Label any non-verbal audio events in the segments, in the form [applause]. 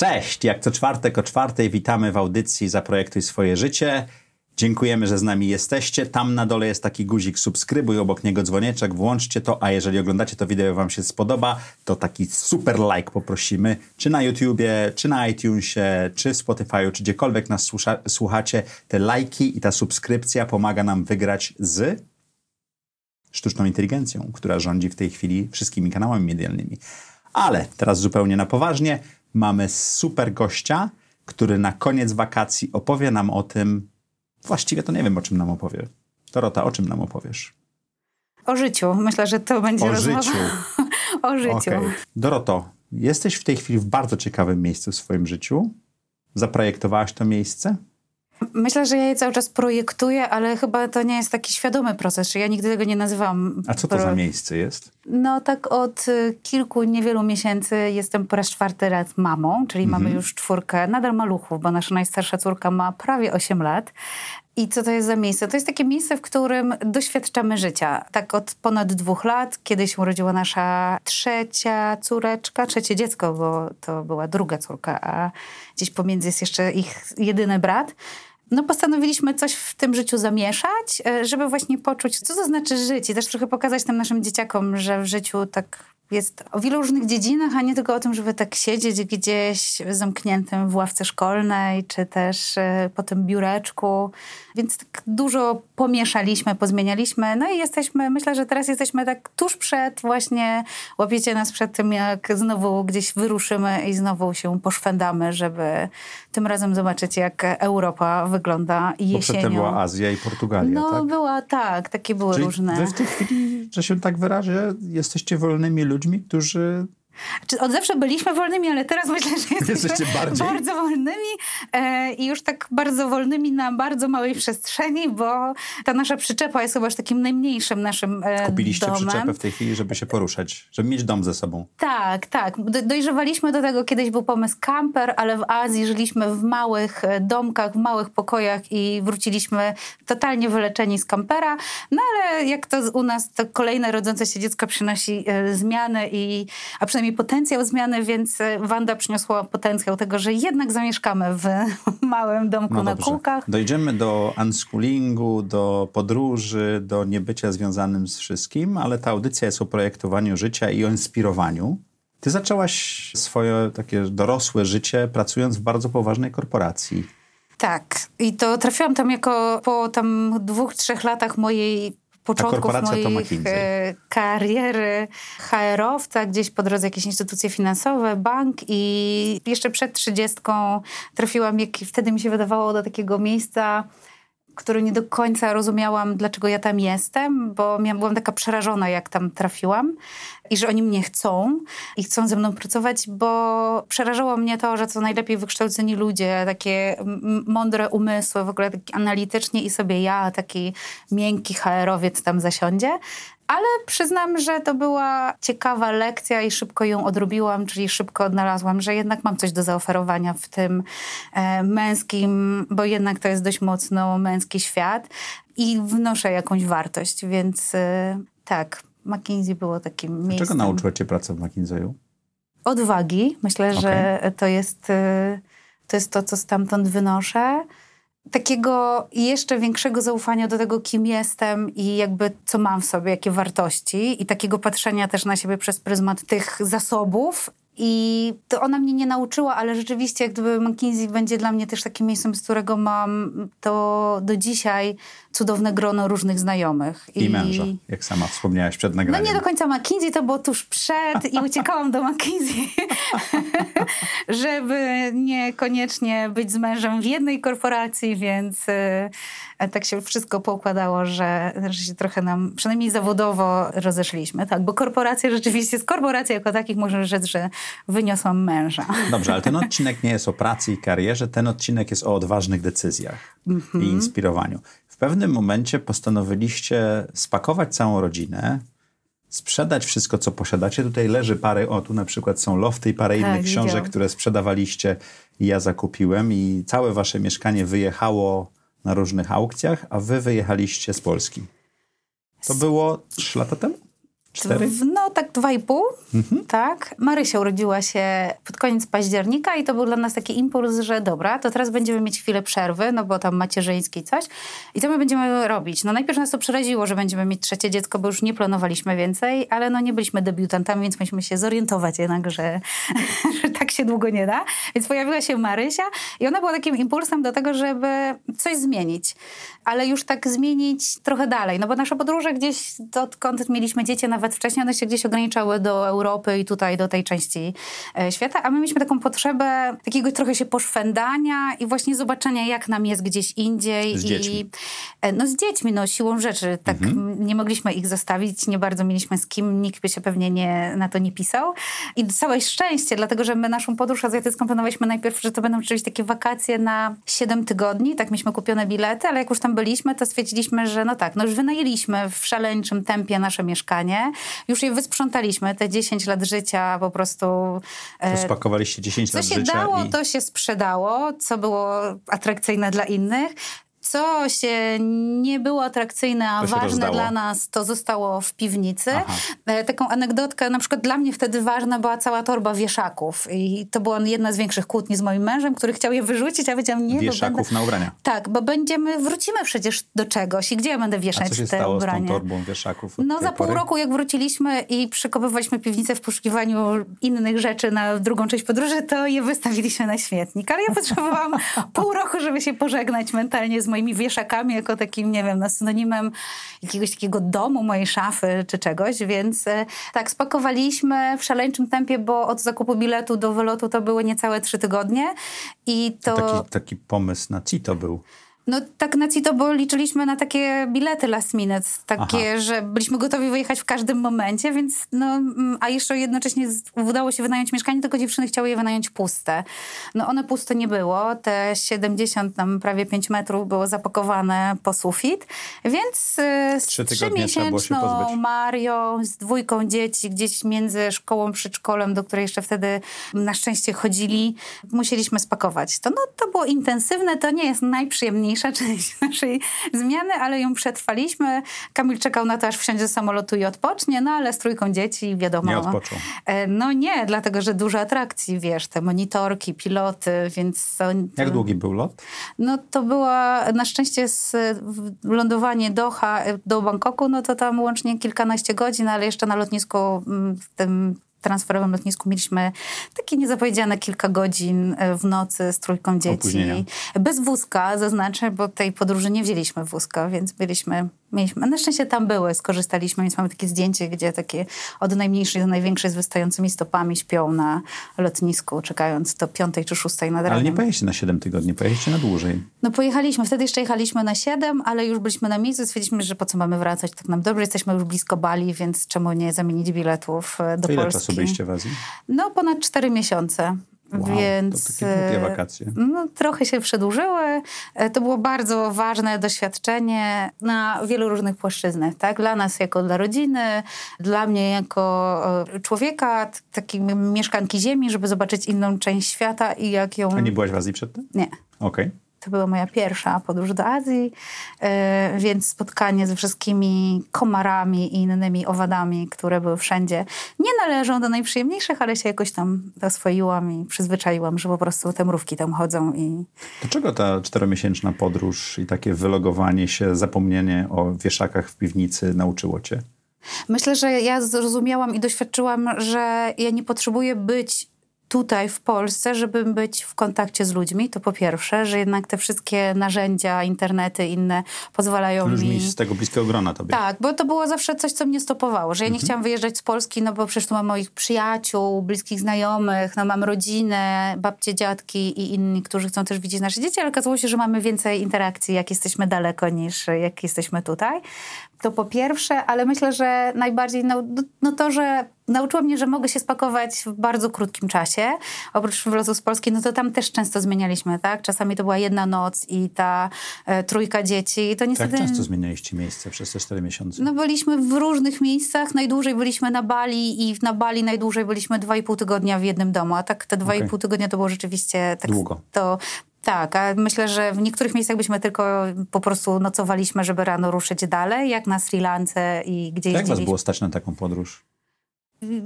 Cześć! Jak co czwartek o czwartej witamy w audycji Zaprojektuj swoje życie. Dziękujemy, że z nami jesteście. Tam na dole jest taki guzik subskrybuj, obok niego dzwonieczek, włączcie to, a jeżeli oglądacie to wideo wam się spodoba, to taki super like poprosimy, czy na YouTubie, czy na iTunesie, czy Spotify'u, czy gdziekolwiek nas słucha, słuchacie. Te lajki i ta subskrypcja pomaga nam wygrać z sztuczną inteligencją, która rządzi w tej chwili wszystkimi kanałami medialnymi. Ale teraz zupełnie na poważnie mamy super gościa, który na koniec wakacji opowie nam o tym, właściwie to nie wiem, o czym nam opowie. Dorota, o czym nam opowiesz? O życiu. Myślę, że to będzie o rozmowa życiu. [laughs] o życiu. Okay. Doroto, jesteś w tej chwili w bardzo ciekawym miejscu w swoim życiu. Zaprojektowałaś to miejsce? Myślę, że ja je cały czas projektuję, ale chyba to nie jest taki świadomy proces, ja nigdy tego nie nazywam. A co to pro... za miejsce jest? No tak od y, kilku, niewielu miesięcy jestem po raz czwarty raz mamą, czyli mhm. mamy już czwórkę, nadal maluchów, bo nasza najstarsza córka ma prawie 8 lat. I co to jest za miejsce? To jest takie miejsce, w którym doświadczamy życia. Tak od ponad dwóch lat, kiedy się urodziła nasza trzecia córeczka, trzecie dziecko, bo to była druga córka, a gdzieś pomiędzy jest jeszcze ich jedyny brat no postanowiliśmy coś w tym życiu zamieszać, e, żeby właśnie poczuć, co to znaczy żyć i też trochę pokazać tym naszym dzieciakom, że w życiu tak jest o wielu różnych dziedzinach, a nie tylko o tym, żeby tak siedzieć gdzieś zamkniętym w ławce szkolnej, czy też e, po tym biureczku. Więc tak dużo pomieszaliśmy, pozmienialiśmy. No i jesteśmy, myślę, że teraz jesteśmy tak tuż przed, właśnie łapiecie nas przed tym, jak znowu gdzieś wyruszymy i znowu się poszwędamy, żeby tym razem zobaczyć, jak Europa wygląda jesienią. Bo przedtem była Azja i Portugalia, No tak? była, tak, takie były Czyli różne. wy w tej chwili, że się tak wyrażę, jesteście wolnymi ludźmi, którzy od zawsze byliśmy wolnymi, ale teraz myślę, że jesteśmy bardzo wolnymi e, i już tak bardzo wolnymi na bardzo małej przestrzeni, bo ta nasza przyczepa jest chyba już takim najmniejszym naszym e, Kupiliście domem. przyczepę w tej chwili, żeby się poruszać, żeby mieć dom ze sobą. Tak, tak. Do, dojrzewaliśmy do tego, kiedyś był pomysł camper, ale w Azji żyliśmy w małych e, domkach, w małych pokojach i wróciliśmy totalnie wyleczeni z kampera. No ale jak to u nas, to kolejne rodzące się dziecko przynosi e, zmiany i, a przynajmniej potencjał zmiany, więc e, Wanda przyniosła potencjał tego, że jednak zamieszkamy w [laughs] małym domku no na kółkach. Dojdziemy do unschoolingu, do podróży, do niebycia związanym z wszystkim, ale ta audycja jest o projektowaniu życia i o inspirowaniu. Ty zaczęłaś swoje takie dorosłe życie pracując w bardzo poważnej korporacji. Tak. I to trafiłam tam jako po tam dwóch, trzech latach mojej początków moich e, kariery HR-owca, gdzieś po drodze jakieś instytucje finansowe, bank i jeszcze przed trzydziestką trafiłam, jak wtedy mi się wydawało, do takiego miejsca, który nie do końca rozumiałam, dlaczego ja tam jestem, bo byłam taka przerażona, jak tam trafiłam i że oni mnie chcą i chcą ze mną pracować, bo przerażało mnie to, że co najlepiej wykształceni ludzie, takie mądre umysły, w ogóle analitycznie i sobie ja, taki miękki HR-owiec tam zasiądzie. Ale przyznam, że to była ciekawa lekcja i szybko ją odrobiłam, czyli szybko odnalazłam, że jednak mam coś do zaoferowania w tym e, męskim, bo jednak to jest dość mocno męski świat i wnoszę jakąś wartość, więc e, tak, McKinsey było takim miejscem. Czego nauczyła cię praca w McKinsey'u? Odwagi. Myślę, okay. że to jest, e, to jest to, co stamtąd wynoszę takiego jeszcze większego zaufania do tego, kim jestem i jakby co mam w sobie, jakie wartości i takiego patrzenia też na siebie przez pryzmat tych zasobów i to ona mnie nie nauczyła, ale rzeczywiście jak gdyby McKinsey będzie dla mnie też takim miejscem, z którego mam to do dzisiaj cudowne grono różnych znajomych. I, I męża, jak sama wspomniałaś przed nagraniem. No nie do końca McKinsey, to było tuż przed i uciekałam do McKinsey, [laughs] żeby niekoniecznie być z mężem w jednej korporacji, więc e, tak się wszystko poukładało, że, że się trochę nam, przynajmniej zawodowo rozeszliśmy. Tak, bo korporacje rzeczywiście, z korporacji jako takich można rzec, że wyniosłam męża. Dobrze, ale ten odcinek nie jest o pracy i karierze, ten odcinek jest o odważnych decyzjach i inspirowaniu. W pewnym momencie postanowiliście spakować całą rodzinę, sprzedać wszystko, co posiadacie. Tutaj leży parę, o tu na przykład są lofty i parę Tak, innych książek, widziałam. które sprzedawaliście i ja zakupiłem i całe wasze mieszkanie wyjechało na różnych aukcjach, a wy wyjechaliście z Polski. To było trzy lata temu? Cztery? W- No tak dwa i pół, tak. Marysia urodziła się pod koniec października i to był dla nas taki impuls, że dobra, to teraz będziemy mieć chwilę przerwy, no bo tam macierzyńskiej coś. I co my będziemy robić? No najpierw nas to przeraziło, że będziemy mieć trzecie dziecko, bo już nie planowaliśmy więcej, ale no nie byliśmy debiutantami, więc musimy się zorientować jednak, że, [laughs] że tak się długo nie da. Więc pojawiła się Marysia i ona była takim impulsem do tego, żeby coś zmienić. Ale już tak zmienić trochę dalej, no bo nasze podróże gdzieś, odkąd mieliśmy dzieci, nawet wcześniej, one się gdzieś ograniczały do Europy i tutaj do tej części e, świata, a my mieliśmy taką potrzebę takiego trochę się poszwędania i właśnie zobaczenia, jak nam jest gdzieś indziej. Z I, dziećmi. e, No z dziećmi, no siłą rzeczy. Tak m, nie mogliśmy ich zostawić, nie bardzo mieliśmy z kim, nikt by się pewnie nie, na to nie pisał. I całe szczęście, dlatego że my naszą podróż azjatycką planowaliśmy najpierw, że to będą rzeczywiście takie wakacje na 7 tygodni, tak mieliśmy kupione bilety, ale jak już tam byliśmy, to stwierdziliśmy, że no tak, no już wynajęliśmy w szaleńczym tempie nasze mieszkanie, już je wysprzątaliśmy, te 10 lat życia po prostu... e, To spakowaliście 10 co lat się życia dało, i... to się sprzedało, co było atrakcyjne dla innych. Co się nie było atrakcyjne, a ważne rozdało. dla nas, to zostało w piwnicy. Aha. E, Taką anegdotkę, na przykład dla mnie wtedy ważna była cała torba wieszaków. I to była jedna z większych kłótni z moim mężem, który chciał je wyrzucić, a ja powiedziałam nie, Wieszaków będę... na ubrania. Tak, bo będziemy, wrócimy przecież do czegoś i gdzie ja będę A wieszać co się te stało z tą ubrania? torbą wieszaków? No za pół pory? roku jak wróciliśmy i przekopywaliśmy piwnicę w poszukiwaniu innych rzeczy na drugą część podróży, to je wystawiliśmy na śmietnik. Ale ja potrzebowałam [laughs] pół roku, żeby się pożegnać mentalnie z moimi wieszakami jako takim, nie wiem, no, synonimem jakiegoś takiego domu, mojej szafy czy czegoś. Więc e, tak, spakowaliśmy w szaleńczym tempie, bo od zakupu biletu do wylotu to były niecałe trzy tygodnie. I to... Taki, taki pomysł na CITO był. No tak na CITO, bo liczyliśmy na takie bilety last minute, takie, Aha. że byliśmy gotowi wyjechać w każdym momencie, więc no, mm, a jeszcze jednocześnie udało się wynająć mieszkanie, tylko dziewczyny chciały je wynająć puste. No one puste nie było, te 70, tam prawie 5 metrów było zapakowane po sufit, więc y, z Trzy trzymiesięczną. Marią, z dwójką dzieci gdzieś między szkołą, przedszkolem, do której jeszcze wtedy na szczęście chodzili, musieliśmy spakować. To, no, to było intensywne, to nie jest najprzyjemniejsza [laughs] część naszej zmiany, ale ją przetrwaliśmy. Kamil czekał na to, aż wsiądzie do samolotu i odpocznie, no ale z trójką dzieci, wiadomo. Nie odpoczął. E, No nie, dlatego, że dużo atrakcji, wiesz, te monitorki, piloty, więc... to- Jak długi był lot? no to była na szczęście z, lądowanie Doha e, do Bangkoku, no to tam łącznie kilkanaście godzin, ale jeszcze na lotnisku, mm, w tym transferowym lotnisku mieliśmy takie niezapowiedziane kilka godzin e, w nocy z trójką Opóźnienia. dzieci. Bez wózka, zaznaczę, bo tej podróży nie wzięliśmy wózka, więc byliśmy, mieliśmy, na szczęście tam były, skorzystaliśmy, więc mamy takie zdjęcie, gdzie takie od najmniejszej do największej z wystającymi stopami śpią na lotnisku, czekając do piątej czy szóstej nad ranem. Ale nie pojechaliście na 7 tygodni, pojechaliście na dłużej. No pojechaliśmy, wtedy jeszcze jechaliśmy na 7, ale już byliśmy na miejscu, stwierdziliśmy, że po co mamy wracać, tak nam dobrze, jesteśmy już blisko Bali, więc czemu nie zamienić biletów e, do To ile Polski. czasu byliście w Azji? No ponad 4 miesiące. Wow, więc to takie długie e, wakacje. No, trochę się przedłużyły. E, To było bardzo ważne doświadczenie na wielu różnych płaszczyznach. Tak? Dla nas jako dla rodziny, dla mnie jako e, człowieka, takiej mieszkanki ziemi, żeby zobaczyć inną część świata i jak ją... A nie byłaś w Azji przedtem? Nie. Okej. To była moja pierwsza podróż do Azji, e, więc spotkanie ze wszystkimi komarami i innymi owadami, które były wszędzie, nie należą do najprzyjemniejszych, ale się jakoś tam oswoiłam i przyzwyczaiłam, że po prostu te mrówki tam chodzą i To czego ta czteromiesięczna podróż i takie wylogowanie się, zapomnienie o wieszakach w piwnicy nauczyło cię? Myślę, że ja zrozumiałam i doświadczyłam, że ja nie potrzebuję być tutaj w Polsce, żeby być w kontakcie z ludźmi. To po pierwsze, że jednak te wszystkie narzędzia, internety inne pozwalają Ludźmi mi... z tego bliskiego grona tobie. Tak, bo to było zawsze coś, co mnie stopowało, że ja nie chciałam wyjeżdżać z Polski, no bo przecież tu mam moich przyjaciół, bliskich znajomych, no mam rodzinę, babcie, dziadki i inni, którzy chcą też widzieć nasze dzieci, ale okazało się, że mamy więcej interakcji, jak jesteśmy daleko, niż jak jesteśmy tutaj. To po pierwsze, ale myślę, że najbardziej no, no to, że nauczyła mnie, że mogę się spakować w bardzo krótkim czasie. Oprócz wylotów z Polski, no to tam też często zmienialiśmy, tak? Czasami to była jedna noc i ta e, trójka dzieci. I to niestety... Tak często zmienialiście miejsce przez te cztery miesiące? No byliśmy w różnych miejscach. Najdłużej byliśmy na Bali i na Bali najdłużej byliśmy dwa i pół tygodnia w jednym domu. A tak te dwa i pół tygodnia to było rzeczywiście... Tak, Długo. To, tak, a myślę, że w niektórych miejscach byśmy tylko po prostu nocowaliśmy, żeby rano ruszyć dalej, jak na Sri Lance i gdzieś. Jak was było stać na taką podróż?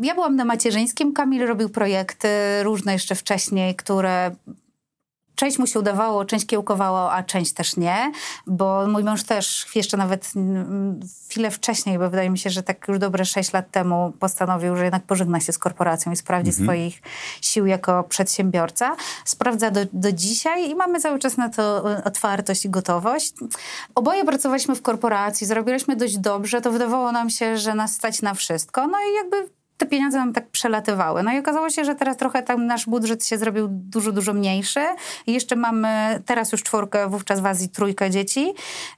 Ja byłam na macierzyńskim, Kamil robił projekty różne jeszcze wcześniej, które Część mu się udawało, część kiełkowało, a część też nie, bo mój mąż też jeszcze nawet chwilę wcześniej, bo wydaje mi się, że tak już dobre 6 lat temu postanowił, że jednak pożegna się z korporacją i sprawdzi mhm. swoich sił jako przedsiębiorca. Sprawdza do, do dzisiaj i mamy cały czas na to e, otwartość i gotowość. Oboje pracowaliśmy w korporacji, zarobiliśmy dość dobrze, to wydawało nam się, że nas stać na wszystko. No i jakby te pieniądze nam tak przelatywały. No i okazało się, że teraz trochę tam nasz budżet się zrobił dużo, dużo mniejszy. I jeszcze mamy teraz już czwórkę, wówczas w Azji trójkę dzieci.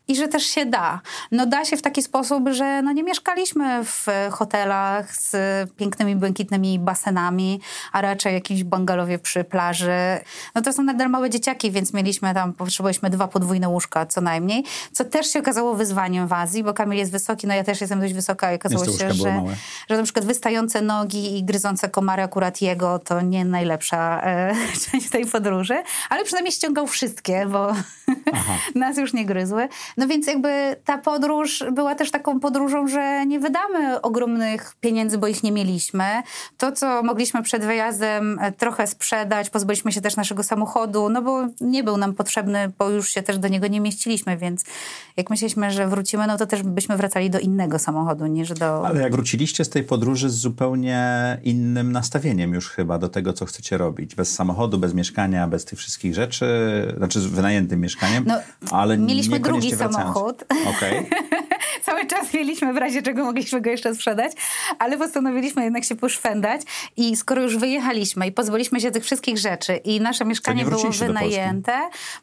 I że też się da. No da się w taki sposób, że no nie mieszkaliśmy w hotelach z pięknymi, błękitnymi basenami, a raczej jakimś bungalowie przy plaży. No to są nadal małe dzieciaki, więc mieliśmy tam, potrzebowaliśmy dwa podwójne łóżka co najmniej, co też się okazało wyzwaniem w Azji, bo Kamil jest wysoki, no ja też jestem dość wysoka i okazało się, że, że na przykład wystający nogi i gryzące komary akurat jego to nie najlepsza e, [laughs] część tej podróży, ale przynajmniej ściągał wszystkie, bo [laughs] nas już nie gryzły. No więc jakby ta podróż była też taką podróżą, że nie wydamy ogromnych pieniędzy, bo ich nie mieliśmy. To, co mogliśmy przed wyjazdem e, trochę sprzedać, pozbyliśmy się też naszego samochodu, no bo nie był nam potrzebny, bo już się też do niego nie mieściliśmy, więc jak myśleliśmy, że wrócimy, no to też byśmy wracali do innego samochodu niż do... Ale jak wróciliście z tej podróży z zupełnie innym nastawieniem już chyba do tego, co chcecie robić. Bez samochodu, bez mieszkania, bez tych wszystkich rzeczy, znaczy z wynajętym mieszkaniem, no, ale Mieliśmy drugi samochód. Okay. [laughs] Cały czas mieliśmy w razie czego mogliśmy go jeszcze sprzedać, ale postanowiliśmy jednak się poszwendać i skoro już wyjechaliśmy i pozwoliliśmy się tych wszystkich rzecy i nasze mieszkanie było wynajęte,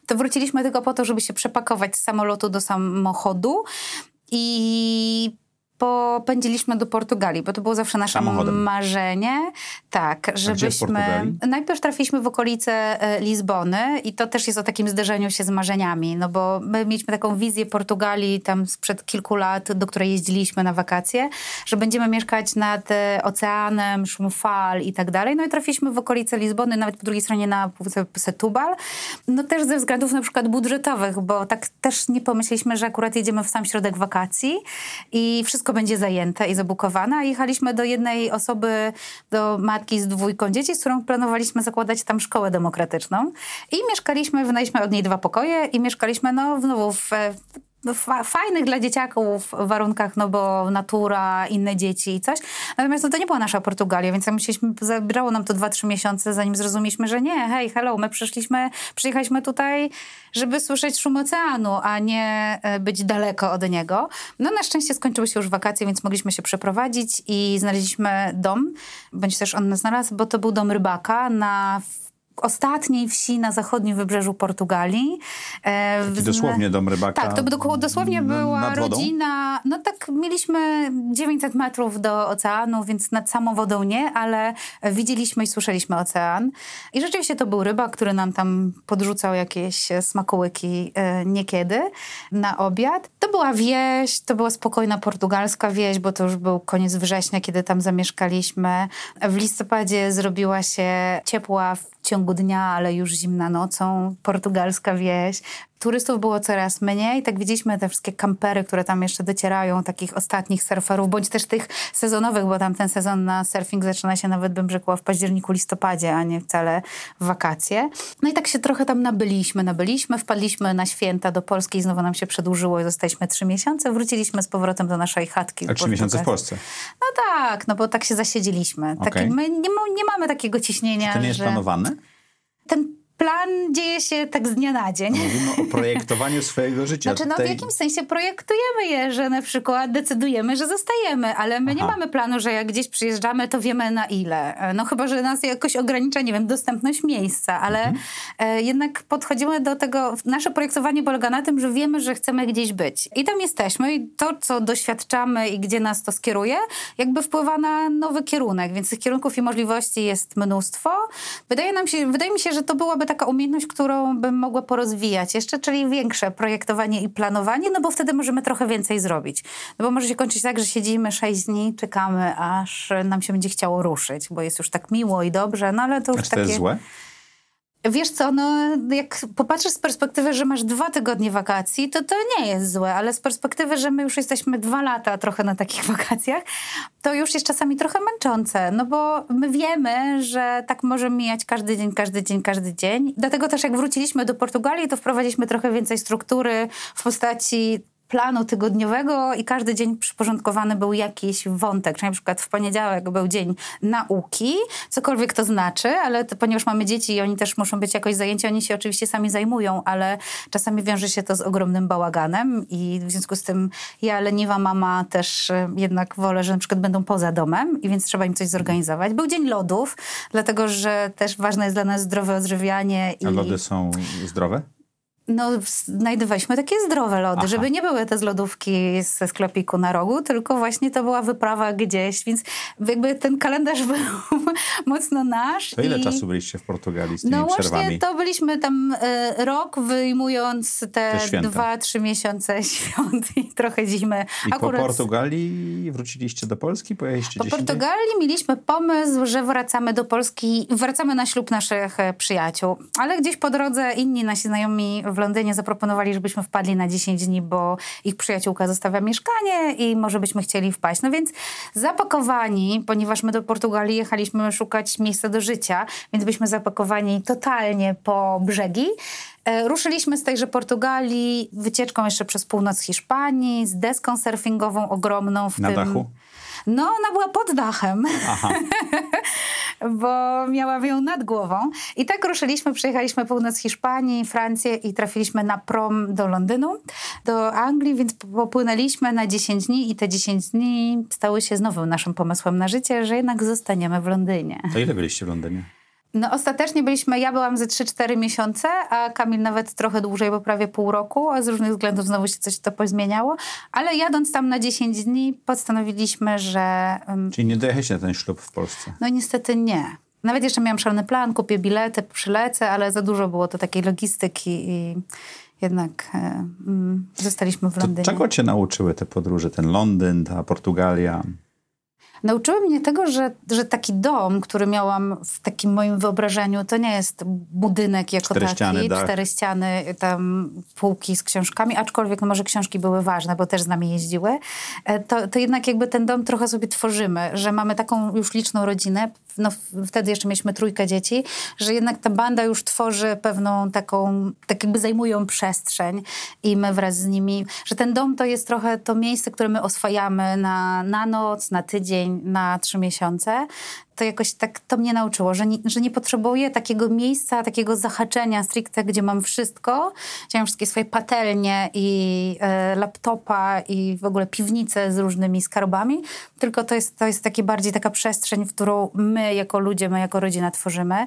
to wróciliśmy tylko po to, żeby się przepakować z samolotu do samochodu i popędziliśmy do Portugalii, bo to było zawsze nasze Samochodem. marzenie. Tak, żebyśmy. Najpierw trafiliśmy w okolice e, Lizbony i to też jest o takim zderzeniu się z marzeniami, no bo my mieliśmy taką wizję Portugalii tam sprzed kilku lat, do której jeździliśmy na wakacje, że będziemy mieszkać nad e, oceanem, szum fal i tak dalej. No i trafiliśmy w okolice Lizbony, nawet po drugiej stronie na półwysep Setúbal. No też ze względów na przykład budżetowych, bo tak też nie pomyśleliśmy, że akurat jedziemy w sam środek wakacji i wszystko będzie zajęte i zabukowane, jechaliśmy do jednej osoby, do matki z dwójką dzieci, z którą planowaliśmy zakładać tam szkołę demokratyczną. I mieszkaliśmy, wynajęliśmy od niej dwa pokoje i mieszkaliśmy no, znowu w fajnych dla dzieciaków warunkach, no bo natura, inne dzieci i coś. Natomiast no, to nie była nasza Portugalia, więc musieliśmy, zabrało nam to 2-3 miesiące, zanim zrozumieliśmy, że nie, hej, hello, my przyszliśmy, przyjechaliśmy tutaj, żeby słyszeć szum oceanu, a nie e, być daleko od niego. No na szczęście skończyły się już wakacje, więc mogliśmy się przeprowadzić i znaleźliśmy dom, bądź też on nas znalazł, bo to był dom rybaka na ostatniej wsi na zachodnim wybrzeżu Portugalii. E, Taki dosłownie dom rybaka. Tak, to dosłownie była rodzina. No tak, mieliśmy 900 metrów do oceanu, więc nad samą wodą nie, ale widzieliśmy i słyszeliśmy ocean. I rzeczywiście to był rybak, który nam tam podrzucał jakieś smakołyki e, niekiedy na obiad. To była wieś, to była spokojna portugalska wieś, bo to już był koniec września, kiedy tam zamieszkaliśmy. W listopadzie zrobiła się ciepła w ciągu dnia, ale już zimna nocą, portugalska wieś turystów było coraz mniej. Tak widzieliśmy te wszystkie kampery, które tam jeszcze docierają, takich ostatnich surferów, bądź też tych sezonowych, bo tam ten sezon na surfing zaczyna się nawet, bym rzekła, w październiku, listopadzie, a nie wcale w wakacje. No i tak się trochę tam nabyliśmy, nabyliśmy, wpadliśmy na święta do Polski i znowu nam się przedłużyło i zostaliśmy trzy miesiące. Wróciliśmy z powrotem do naszej chatki. A trzy miesiące w Polsce? No tak, no bo tak się zasiedzieliśmy. Okay. Taki, my nie, nie mamy takiego ciśnienia, Czy to nie jest że... planowane? Ten plan dzieje się tak z dnia na dzień. Mówimy o projektowaniu swojego życia. Znaczy, no Tutaj- w jakimś sensie projektujemy je, że na przykład decydujemy, że zostajemy, ale my nie Aha. mamy planu, że jak gdzieś przyjeżdżamy, to wiemy na ile. No chyba, że nas jakoś ogranicza, nie wiem, dostępność miejsca, ale Mhm. e, jednak podchodzimy do tego, nasze projektowanie polega na tym, że wiemy, że chcemy gdzieś być. I tam jesteśmy i to, co doświadczamy i gdzie nas to skieruje, jakby wpływa na nowy kierunek, więc tych kierunków i możliwości jest mnóstwo. Wydaje nam się, wydaje mi się, że to byłaby taka umiejętność, którą bym mogła porozwijać jeszcze, czyli większe projektowanie i planowanie, no bo wtedy możemy trochę więcej zrobić. No bo może się kończyć tak, że siedzimy sześć dni, czekamy, aż nam się będzie chciało ruszyć, bo jest już tak miło i dobrze, no ale to już to takie... jest złe? Wiesz co, no jak popatrzysz z perspektywy, że masz dwa tygodnie wakacji, to to nie jest złe, ale z perspektywy, że my już jesteśmy dwa lata trochę na takich [laughs] wakacjach, to już jest czasami trochę męczące, no bo my wiemy, że tak może mijać każdy dzień, każdy dzień, każdy dzień. Dlatego też jak wróciliśmy do Portugalii, to wprowadziliśmy trochę więcej struktury w postaci planu tygodniowego i każdy dzień przyporządkowany był jakiś wątek. Czyli na przykład w poniedziałek był dzień nauki, cokolwiek to znaczy, ale to, ponieważ mamy dzieci i oni też muszą być jakoś zajęci, oni się oczywiście sami zajmują, ale czasami wiąże się to z ogromnym bałaganem i w związku z tym ja, leniwa mama, też y, jednak wolę, że na przykład będą poza domem i więc trzeba im coś zorganizować. Był dzień lodów, dlatego że też ważne jest dla nas zdrowe odżywianie. A i lody są zdrowe? No, znajdowaliśmy takie zdrowe lody, Aha. żeby nie były te z lodówki ze sklepiku na rogu, tylko właśnie to była wyprawa gdzieś, więc jakby ten kalendarz [laughs] był mocno nasz. To ile i... czasu byliście w Portugalii z tymi No przerwami? właśnie to byliśmy tam e, rok, wyjmując te dwa, trzy miesiące [laughs] świąt i trochę zimy. I po Portugalii wróciliście do Polski? Pojechaliście Po? Portugalii mieliśmy pomysł, że wracamy do Polski, wracamy na ślub naszych e, przyjaciół. Ale gdzieś po drodze inni nasi znajomi w Londynie zaproponowali, żebyśmy wpadli na 10 dni, bo ich przyjaciółka zostawia mieszkanie i może byśmy chcieli wpaść. No więc zapakowani, ponieważ my do Portugalii jechaliśmy szukać miejsca do życia, więc byliśmy zapakowani totalnie po brzegi. E, Ruszyliśmy z tejże Portugalii wycieczką jeszcze przez północ Hiszpanii, z deską surfingową ogromną w Na tym... dachu? No, ona była pod dachem, Aha, [laughs] bo miałam ją nad głową. I tak ruszyliśmy, przejechaliśmy północ Hiszpanii, Francję i trafiliśmy na prom do Londynu, do Anglii, więc popłynęliśmy na 10 dni i te 10 dni stały się znowu naszym pomysłem na życie, że jednak zostaniemy w Londynie. to ile byliście w Londynie? No ostatecznie byliśmy, ja byłam ze 3-4 miesiące, a Kamil nawet trochę dłużej, bo prawie pół roku, a z różnych względów znowu się coś to pozmieniało. Ale jadąc tam na 10 dni postanowiliśmy, że Czyli nie dojechaliście na ten ślub w Polsce? no niestety nie. Nawet jeszcze miałam szalony plan, kupię bilety, przylecę, ale za dużo było to takiej logistyki i jednak e, mm, zostaliśmy w To Londynie. czego cię nauczyły te podróże? Ten Londyn, ta Portugalia? Nauczyły mnie tego, że, że taki dom, który miałam w takim moim wyobrażeniu, to nie jest budynek jako Cztery taki, ściany, dach. cztery ściany, tam półki z książkami, aczkolwiek no może książki były ważne, bo też z nami jeździły, e, to, to jednak jakby ten dom trochę sobie tworzymy, że mamy taką już liczną rodzinę, no wtedy jeszcze mieliśmy trójkę dzieci, że jednak ta banda już tworzy pewną taką, tak jakby zajmują przestrzeń i my wraz z nimi, że ten dom to jest trochę to miejsce, które my oswajamy na, na noc, na tydzień, na trzy miesiące. To jakoś tak to mnie nauczyło, że nie, że nie potrzebuję takiego miejsca, takiego zahaczenia stricte, gdzie mam wszystko, gdzie mam wszystkie swoje patelnie i e, laptopa i w ogóle piwnice z różnymi skarbami, tylko to jest, to jest takie bardziej taka przestrzeń, w którą my jako ludzie, my jako rodzina tworzymy.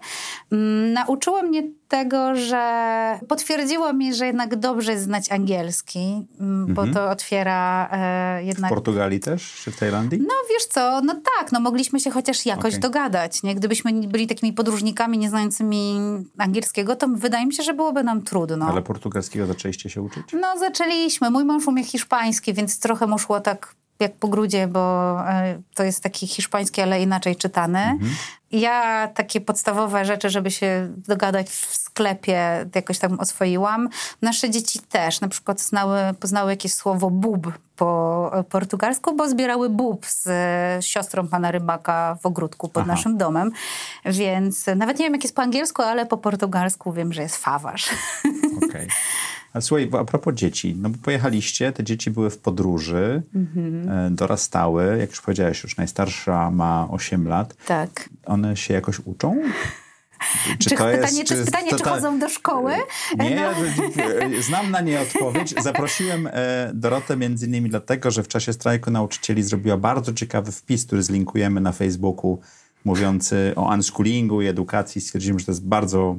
Mm, nauczyło mnie tego, że potwierdziło mi, że jednak dobrze jest znać angielski, bo to otwiera e, W jednak... Portugalii też? Czy w Tajlandii? No wiesz co, no tak, no mogliśmy się chociaż jakoś Okej. dogadać, nie? Gdybyśmy byli takimi podróżnikami nieznającymi angielskiego, to wydaje mi się, że byłoby nam trudno. Ale portugalskiego zaczęliście się uczyć? No zaczęliśmy. Mój mąż umie hiszpański, więc trochę mu szło tak jak po grudzie, bo e, to jest taki hiszpański, ale inaczej czytany. Ja takie podstawowe rzeczy, żeby się dogadać w sklepie, jakoś tam oswoiłam. Nasze dzieci też. Na przykład znały, poznały jakieś słowo bub po e, portugalsku, bo zbierały bub z e, siostrą pana rybaka w ogródku pod Aha. naszym domem. Więc nawet nie wiem, jak jest po angielsku, ale po portugalsku wiem, że jest fawarz. Okej. [laughs] A słuchaj, a propos dzieci, no bo pojechaliście, te dzieci były w podróży, Mhm. e, dorastały, jak już powiedziałeś, już najstarsza ma 8 lat. tak. One się jakoś uczą? [laughs] Czy, czy, to jest, pytanie, czy, czy, pytanie, to, czy chodzą do szkoły? Nie, no. znam na nie odpowiedź. Zaprosiłem e, Dorotę między innymi dlatego, że w czasie strajku nauczycieli zrobiła bardzo ciekawy wpis, który zlinkujemy na Facebooku, mówiący o unschoolingu i edukacji. Stwierdziliśmy, że to jest bardzo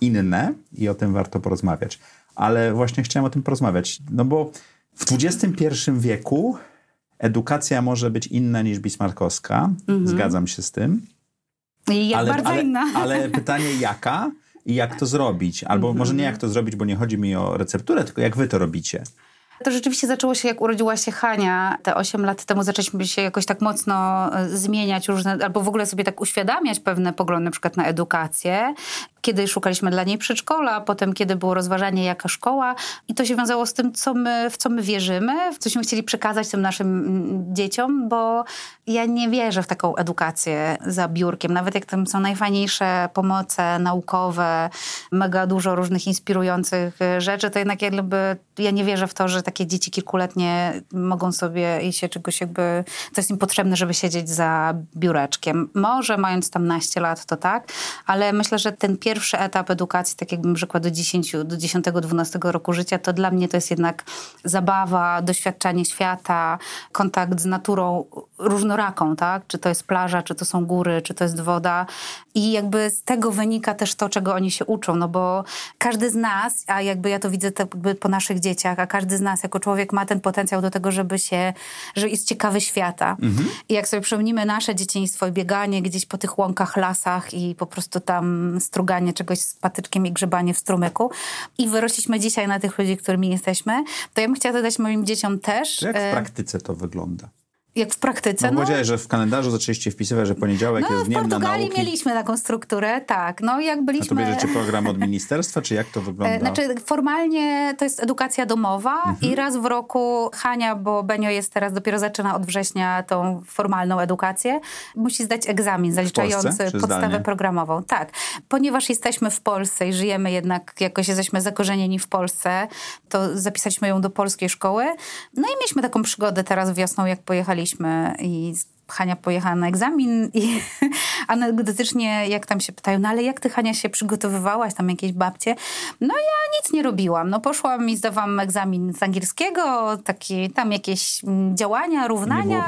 inne i o tym warto porozmawiać. Ale właśnie chciałem o tym porozmawiać, no bo w XXI wieku edukacja może być inna niż bismarckowska. Mhm. Zgadzam się z tym. I ale, bardzo ale, inna. Ale pytanie jaka i jak to zrobić? Albo mhm. może nie jak to zrobić, bo nie chodzi mi o recepturę, tylko jak wy to robicie. To rzeczywiście zaczęło się, jak urodziła się Hania. Te 8 lat temu zaczęliśmy się jakoś tak mocno e, zmieniać różne, albo w ogóle sobie tak uświadamiać pewne poglądy, na przykład na edukację kiedy szukaliśmy dla niej przedszkola, potem kiedy było rozważanie jaka szkoła i to się wiązało z tym, co my, w co my wierzymy, w cośmy chcieli przekazać tym naszym mm, dzieciom, bo ja nie wierzę w taką edukację za biurkiem. Nawet jak tam są najfajniejsze pomoce naukowe, mega dużo różnych inspirujących e, rzeczy, to jednak jakby ja nie wierzę w to, że takie dzieci kilkuletnie mogą sobie i się czegoś jakby, to jest im potrzebne, żeby siedzieć za biureczkiem. Może mając tam naście lat, to tak, ale myślę, że ten pierwszy pierwszy etap edukacji, tak jakbym rzekła do 10, do 10-12 roku życia, to dla mnie to jest jednak zabawa, doświadczanie świata, kontakt z naturą różnoraką, tak? Czy to jest plaża, czy to są góry, czy to jest woda. I jakby z tego wynika też to, czego oni się uczą, no bo każdy z nas, a jakby ja to widzę jakby po naszych dzieciach, a każdy z nas jako człowiek ma ten potencjał do tego, żeby się, że jest ciekawy świata. Mhm. I jak sobie przypomnimy nasze dzieciństwo i bieganie gdzieś po tych łąkach, lasach i po prostu tam struganie czegoś z patyczkiem i grzebanie w strumyku i wyrośliśmy dzisiaj na tych ludzi, którymi jesteśmy, to ja bym chciała dodać moim dzieciom też. Jak w e, praktyce to wygląda? Jak w praktyce. No, no powiedziałeś, że w kalendarzu zaczęliście wpisywać, że poniedziałek no, jest dniem na nauki. w Portugalii mieliśmy taką strukturę, tak. No jak byliśmy... A to bierzecie program od ministerstwa, czy jak to wygląda? E, znaczy formalnie to jest edukacja domowa mhm. i raz w roku Hania, bo Benio jest teraz, dopiero zaczyna od września tą formalną edukację, musi zdać egzamin zaliczający podstawę zdalnie? programową. Tak. Ponieważ jesteśmy w Polsce i żyjemy jednak, jakoś jesteśmy zakorzenieni w Polsce, to zapisaliśmy ją do polskiej szkoły. No i mieliśmy taką przygodę teraz wiosną, jak pojechali jechaliśmy i Hania pojechała na egzamin i [laughs] anegdotycznie jak tam się pytają, no ale jak ty Hania się przygotowywałaś, tam jakieś babcie? No ja nic nie robiłam. No poszłam i zdawałam egzamin z angielskiego, takie tam jakieś mm, działania, równania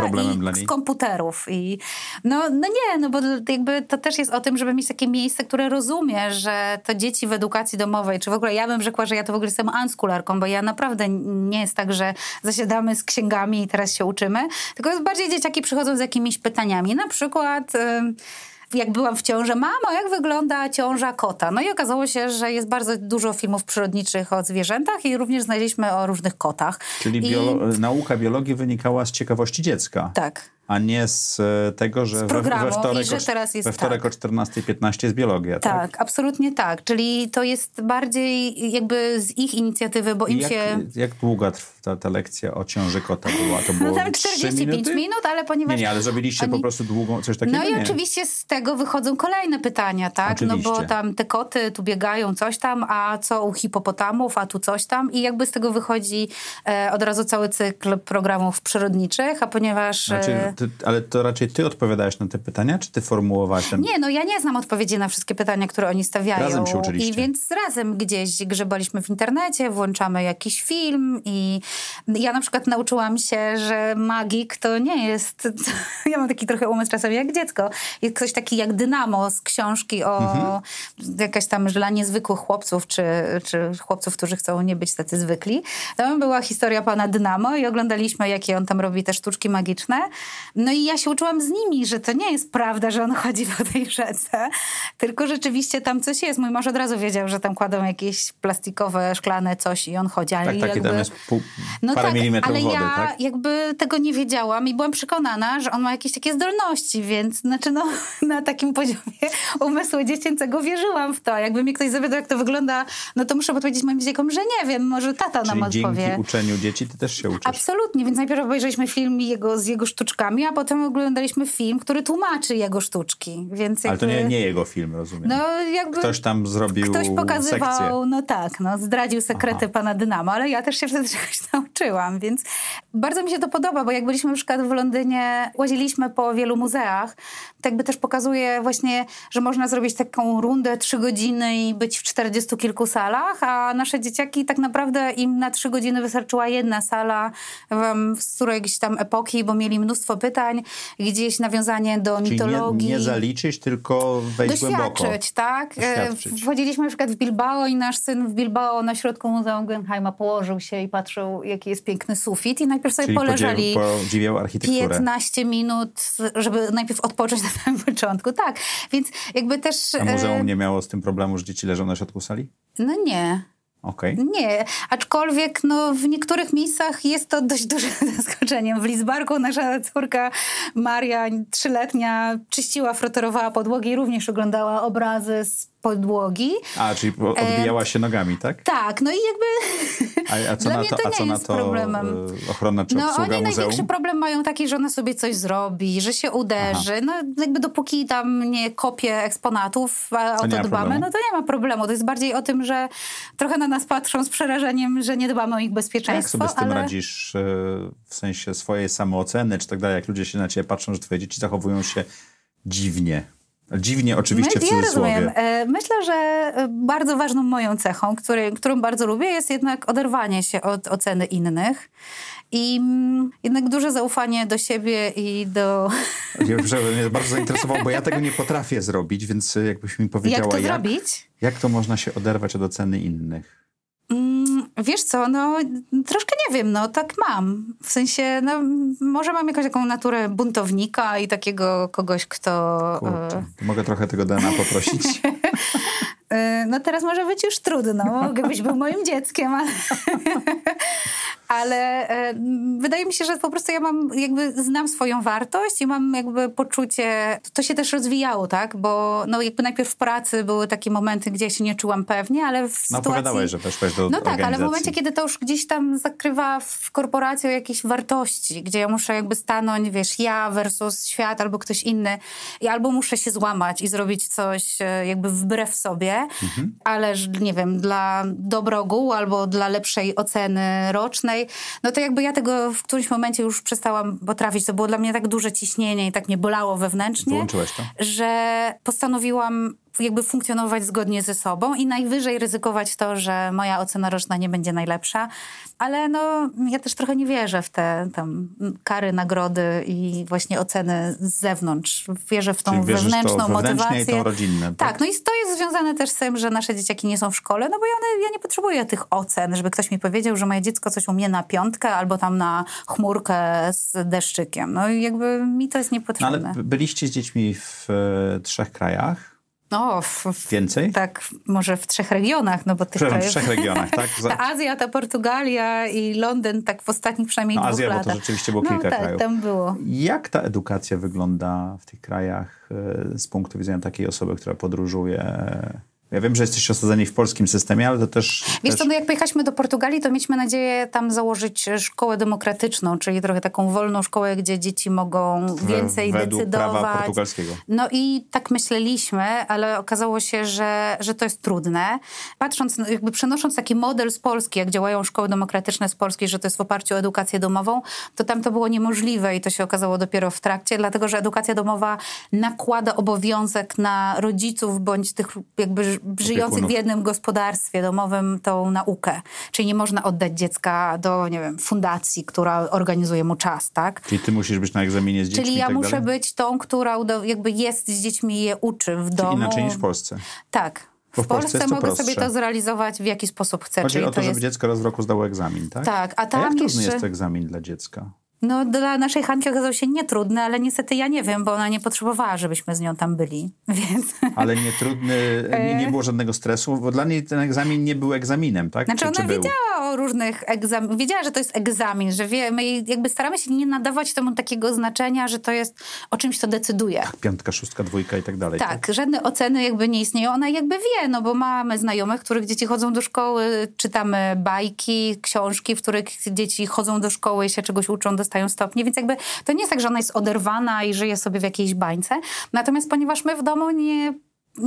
i z komputerów. I no, no nie, no bo jakby to też jest o tym, żeby mieć takie miejsce, które rozumie, że to dzieci w edukacji domowej, czy w ogóle ja bym rzekła, że ja to w ogóle jestem unschoolerką, bo ja naprawdę nie jest tak, że zasiadamy z księgami i teraz się uczymy, tylko jest bardziej dzieciaki przychodzą z jakimiś pytaniami. Na przykład jak byłam w ciąży, mamo, jak wygląda ciąża kota? No i okazało się, że jest bardzo dużo filmów przyrodniczych o zwierzętach i również znaleźliśmy o różnych kotach. Czyli I... nauka biologii wynikała z ciekawości dziecka. Tak a nie z e, tego, że, we, we wtorek, że teraz jest, we wtorek tak. o 14.15 jest biologia. Tak, tak, absolutnie tak. Czyli to jest bardziej jakby z ich inicjatywy, bo im jak, się... Jak długa ta, ta lekcja o ciąży kota była? To [laughs] było no tam 45 minuty? minut, ale ponieważ... Nie, nie, ale zrobiliście oni... po prostu długą, coś takiego? No i nie. oczywiście z tego wychodzą kolejne pytania, tak? Oczywiście. No bo tam te koty tu biegają, coś tam, a co u hipopotamów, a tu coś tam i jakby z tego wychodzi e, od razu cały cykl programów przyrodniczych, a ponieważ... Znaczy, e, ty, ale to raczej ty odpowiadałeś na te pytania, czy ty formułowałaś ten... Nie, no ja nie znam odpowiedzi na wszystkie pytania, które oni stawiają. Razem się uczyliście. I więc razem gdzieś grzebaliśmy w internecie, włączamy jakiś film i ja na przykład nauczyłam się, że magik to nie jest... [laughs] Ja mam taki trochę umysł czasami jak dziecko. Jest ktoś taki jak Dynamo z książki o mhm. jakaś tam dla niezwykłych chłopców, czy, czy chłopców, którzy chcą nie być tacy zwykli. Tam była historia pana Dynamo i oglądaliśmy, jakie on tam robi te sztuczki magiczne. No i ja się uczyłam z nimi, że to nie jest prawda, że on chodzi po tej rzece, tylko rzeczywiście tam coś jest. Mój mąż od razu wiedział, że tam kładą jakieś plastikowe, szklane coś i on chodzi. Ale tak, takie jakby... tam jest pół, no parę tak, milimetrów ale wody, ja tak? jakby tego nie wiedziałam i byłam przekonana, że on ma jakieś takie zdolności, więc znaczy no, [laughs] na takim poziomie umysłu dziecięcego wierzyłam w to. Jakby mi ktoś zapytał, jak to wygląda, no to muszę odpowiedzieć moim dzieciakom, że nie wiem, może tata Czyli nam odpowie. dzięki uczeniu dzieci ty też się uczysz. Absolutnie, więc najpierw obejrzeliśmy film jego, z jego sztuczkami, filmie, a potem oglądaliśmy film, który tłumaczy jego sztuczki, więc Ale to nie, nie jego film, rozumiem. No jakby... Ktoś tam zrobił Ktoś pokazywał, sekcję. no tak, no zdradził sekrety Aha. pana Dynamo, ale ja też się wtedy czegoś nauczyłam, więc bardzo mi się to podoba, bo jak byliśmy na przykład w Londynie, łaziliśmy po wielu muzeach, tak by też pokazuje właśnie, że można zrobić taką rundę trzy godziny i być w czterdziestu kilku salach, a nasze dzieciaki tak naprawdę im na trzy godziny wystarczyła jedna sala um, z którejś tam epoki, bo mieli mnóstwo pytań, gdzieś nawiązanie do Czyli mitologii. Nie, nie zaliczyć, tylko wejść Doświadczyć, głęboko. tak? Doświadczyć. Wchodziliśmy na przykład w Bilbao i nasz syn w Bilbao na środku Muzeum Guggenheima położył się i patrzył, jaki jest piękny sufit i najpierw sobie Czyli poleżeli podziwiał architekturę. 15 minut, żeby najpierw odpocząć [laughs] na samym początku. Tak, więc jakby też... A muzeum nie miało z tym problemu, że dzieci leżą na środku sali? No nie. Okay. Nie, aczkolwiek no, w niektórych miejscach jest to dość dużym [laughs] zaskoczeniem. W Lizbarku nasza córka Maria, trzyletnia, czyściła, frotorowała podłogi i również oglądała obrazy z podłogi. A, czyli odbijała się nogami, tak? Tak, no i jakby a, a co [laughs] na to, to a co na to problemem. e, ochrona czy No obsługa oni muzeum? największy problem mają taki, że ona sobie coś zrobi, że się uderzy. Aha. No jakby dopóki tam nie kopie eksponatów, a o to dbamy, no to nie ma problemu. To jest bardziej o tym, że trochę na nas patrzą z przerażeniem, że nie dbamy o ich bezpieczeństwo. A jak sobie z tym ale... radzisz e, w sensie swojej samooceny, czy tak dalej, jak ludzie się na ciebie patrzą, że twoje dzieci zachowują się dziwnie? Dziwnie oczywiście w cudzysłowie. Ja rozumiem. Myślę, że bardzo ważną moją cechą, który, którą bardzo lubię, jest jednak oderwanie się od oceny innych. I jednak duże zaufanie do siebie i do... Ja mnie bardzo zainteresował, bo ja tego nie potrafię zrobić, więc jakbyś mi powiedziała, jak to jak, zrobić? Jak to można się oderwać od oceny innych? Wiesz co, no troszkę nie wiem, no tak mam. W sensie, no może mam jakąś taką naturę buntownika i takiego kogoś, kto... Kurczę, mogę trochę tego DNA poprosić? [laughs] no teraz może być już trudno, gdybyś był moim dzieckiem, ale... ale e, wydaje mi się, że po prostu ja mam jakby znam swoją wartość i mam jakby poczucie, to się też rozwijało, tak? Bo no jakby najpierw w pracy były takie momenty, gdzie ja się nie czułam pewnie, ale w no, sytuacji... że weszłaś do No tak, ale w momencie, kiedy to już gdzieś tam zakrywa w korporacji jakieś wartości, gdzie ja muszę jakby stanąć, wiesz, ja versus świat albo ktoś inny i albo muszę się złamać i zrobić coś e, jakby wbrew sobie, mhm. ale nie wiem, dla dobra ogółu albo dla lepszej oceny rocznej, no to jakby ja tego w którymś momencie już przestałam potrafić. To było dla mnie tak duże ciśnienie i tak mnie bolało wewnętrznie, to? że postanowiłam jakby funkcjonować zgodnie ze sobą i najwyżej ryzykować to, że moja ocena roczna nie będzie najlepsza. Ale no, ja też trochę nie wierzę w te tam kary, nagrody i właśnie oceny z zewnątrz. Wierzę w tą wewnętrzną to motywację. i tą rodzinne. Tak? tak, no i to jest związane też z tym, że nasze dzieciaki nie są w szkole, no bo ja, ja nie potrzebuję tych ocen, żeby ktoś mi powiedział, że moje dziecko coś umie na piątkę albo tam na chmurkę z deszczykiem. No i jakby mi to jest niepotrzebne. No, ale byliście z dziećmi w e, trzech krajach. No, w, w, Więcej? Tak, może w trzech regionach, no bo tych krajów... w trzech regionach, tak? [laughs] ta Azja, ta Portugalia i Londyn tak w ostatnich przynajmniej no, dwóch Azja, latach. bo to rzeczywiście było kilka no, tak, krajów. tam było. Jak ta edukacja wygląda w tych krajach e, z punktu widzenia takiej osoby, która podróżuje ja wiem, że jesteście osadzeni w polskim systemie, ale to też... Wiesz też... co, no jak pojechaliśmy do Portugalii, to mieliśmy nadzieję tam założyć szkołę demokratyczną, czyli trochę taką wolną szkołę, gdzie dzieci mogą więcej według decydować. prawa portugalskiego. No i tak myśleliśmy, ale okazało się, że, że to jest trudne. Patrząc, no jakby przenosząc taki model z Polski, jak działają szkoły demokratyczne z Polski, że to jest w oparciu o edukację domową, to tam to było niemożliwe i to się okazało dopiero w trakcie, dlatego że edukacja domowa nakłada obowiązek na rodziców bądź tych jakby żyjących w jednym gospodarstwie domowym tą naukę. Czyli nie można oddać dziecka do, nie wiem, fundacji, która organizuje mu czas, tak? Czyli ty musisz być na egzaminie z dziećmi Czyli ja tak muszę dalej? być tą, która jakby jest z dziećmi i je uczy w Czyli domu. inaczej niż w Polsce. Tak. Bo w, w Polsce Polsce jest mogę prostsze. sobie to zrealizować w jaki sposób chcę. Chodzi czyli o to, to żeby jest... dziecko raz w roku zdało egzamin, tak? Tak, a tam a jak trudny jeszcze... jest to egzamin dla dziecka? No dla naszej Hanki okazał się nietrudny, ale niestety ja nie wiem, bo ona nie potrzebowała, żebyśmy z nią tam byli, [laughs] więc... Ale nietrudny, nie, nie było żadnego stresu, bo dla niej ten egzamin nie był egzaminem, tak? Znaczy czy, ona czy wiedziała różnych egzaminów. Wiedziała, że to jest egzamin, że wie, my jakby staramy się nie nadawać temu takiego znaczenia, że to jest o czymś, to decyduje. Piątka, szóstka, dwójka i tak dalej. Tak, żadne oceny jakby nie istnieją. Ona jakby wie, no bo mamy znajomych, których dzieci chodzą do szkoły, czytamy bajki, książki, w których dzieci chodzą do szkoły, się czegoś uczą, dostają stopnie, więc jakby to nie jest tak, że ona jest oderwana i żyje sobie w jakiejś bańce. Natomiast ponieważ my w domu nie,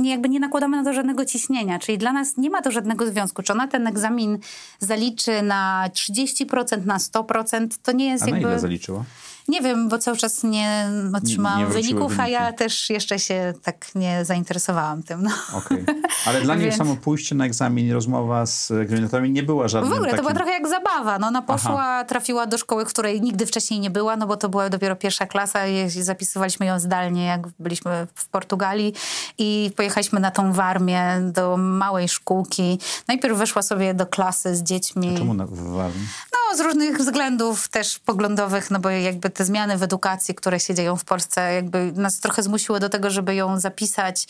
jakby nie nakładamy na to żadnego ciśnienia, czyli dla nas nie ma to żadnego związku. Czy ona ten egzamin zaliczy na 30%, na 100%, to nie jest A jakby... na ile zaliczyła? Nie wiem, bo cały czas nie otrzymałam nie wyników, wróciły a ja wyniki. też jeszcze się tak nie zainteresowałam tym. No. Okej. Ale [laughs] dla niej Więc- samo pójście na egzamin rozmowa z egzaminatorami nie była żadnym W ogóle takim... to była trochę jak zabawa. No, ona poszła, trafiła do szkoły, której nigdy wcześniej nie była, no bo to była dopiero pierwsza klasa i zapisywaliśmy ją zdalnie, jak byliśmy w Portugalii i pojechaliśmy na tą Warmię do małej szkółki. Najpierw weszła sobie do klasy z dziećmi. Czemu na, w Warmii? No, z różnych względów też poglądowych, no bo jakby te zmiany w edukacji, które się dzieją w Polsce, jakby nas trochę zmusiły do tego, żeby ją zapisać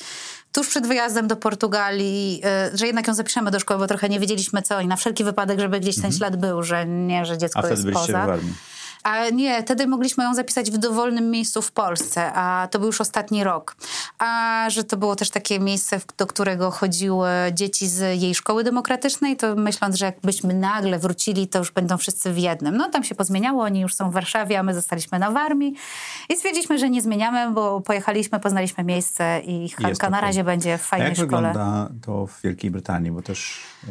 tuż przed wyjazdem do Portugalii, y, że jednak ją zapiszemy do szkoły, bo trochę nie wiedzieliśmy co i na wszelki wypadek, żeby gdzieś ten ślad był, że nie, że dziecko Mhm. A jest poza. w Warmii. A nie, wtedy mogliśmy ją zapisać w dowolnym miejscu w Polsce, a to był już ostatni rok. A że to było też takie miejsce, do którego chodziły dzieci z jej szkoły demokratycznej, to myśląc, że jakbyśmy nagle wrócili, to już będą wszyscy w jednym. No tam się pozmieniało, oni już są w Warszawie, a my zostaliśmy na Warmii. I stwierdziliśmy, że nie zmieniamy, bo pojechaliśmy, poznaliśmy miejsce i Hanka na razie będzie w A fajnej jak szkole. wygląda to w Wielkiej Brytanii? Bo też y,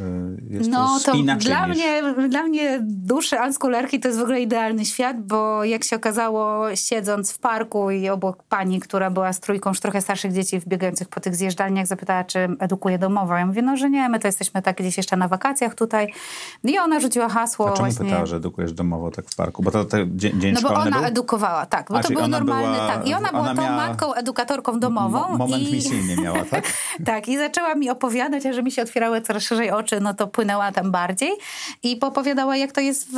jest No to, to inaczej dla niż... mnie, dla mnie dusze unschoolerki to jest w ogóle idealny świat, bo jak się okazało, siedząc w parku i obok pani, która była z trójką już trochę starszych dzieci wbiegających po tych zjeżdżalniach, zapytała, czy edukuje domowo. Ja mówię, no że nie, my to jesteśmy tak gdzieś jeszcze na wakacjach tutaj. I ona rzuciła hasło A czemu właśnie... pytała, że edukujesz domowo tak w parku? Bo to, to dzień, dzień No bo ona był? edukowała, tak. Bo A, to był normalny, była- tak. I ona była ona tą miała matką, edukatorką domową. Mo- moment i... misyjny miała, tak? [laughs] Tak, i zaczęła mi opowiadać, a że mi się otwierały coraz szerzej oczy, no to płynęła tam bardziej. I opowiadała, jak to jest w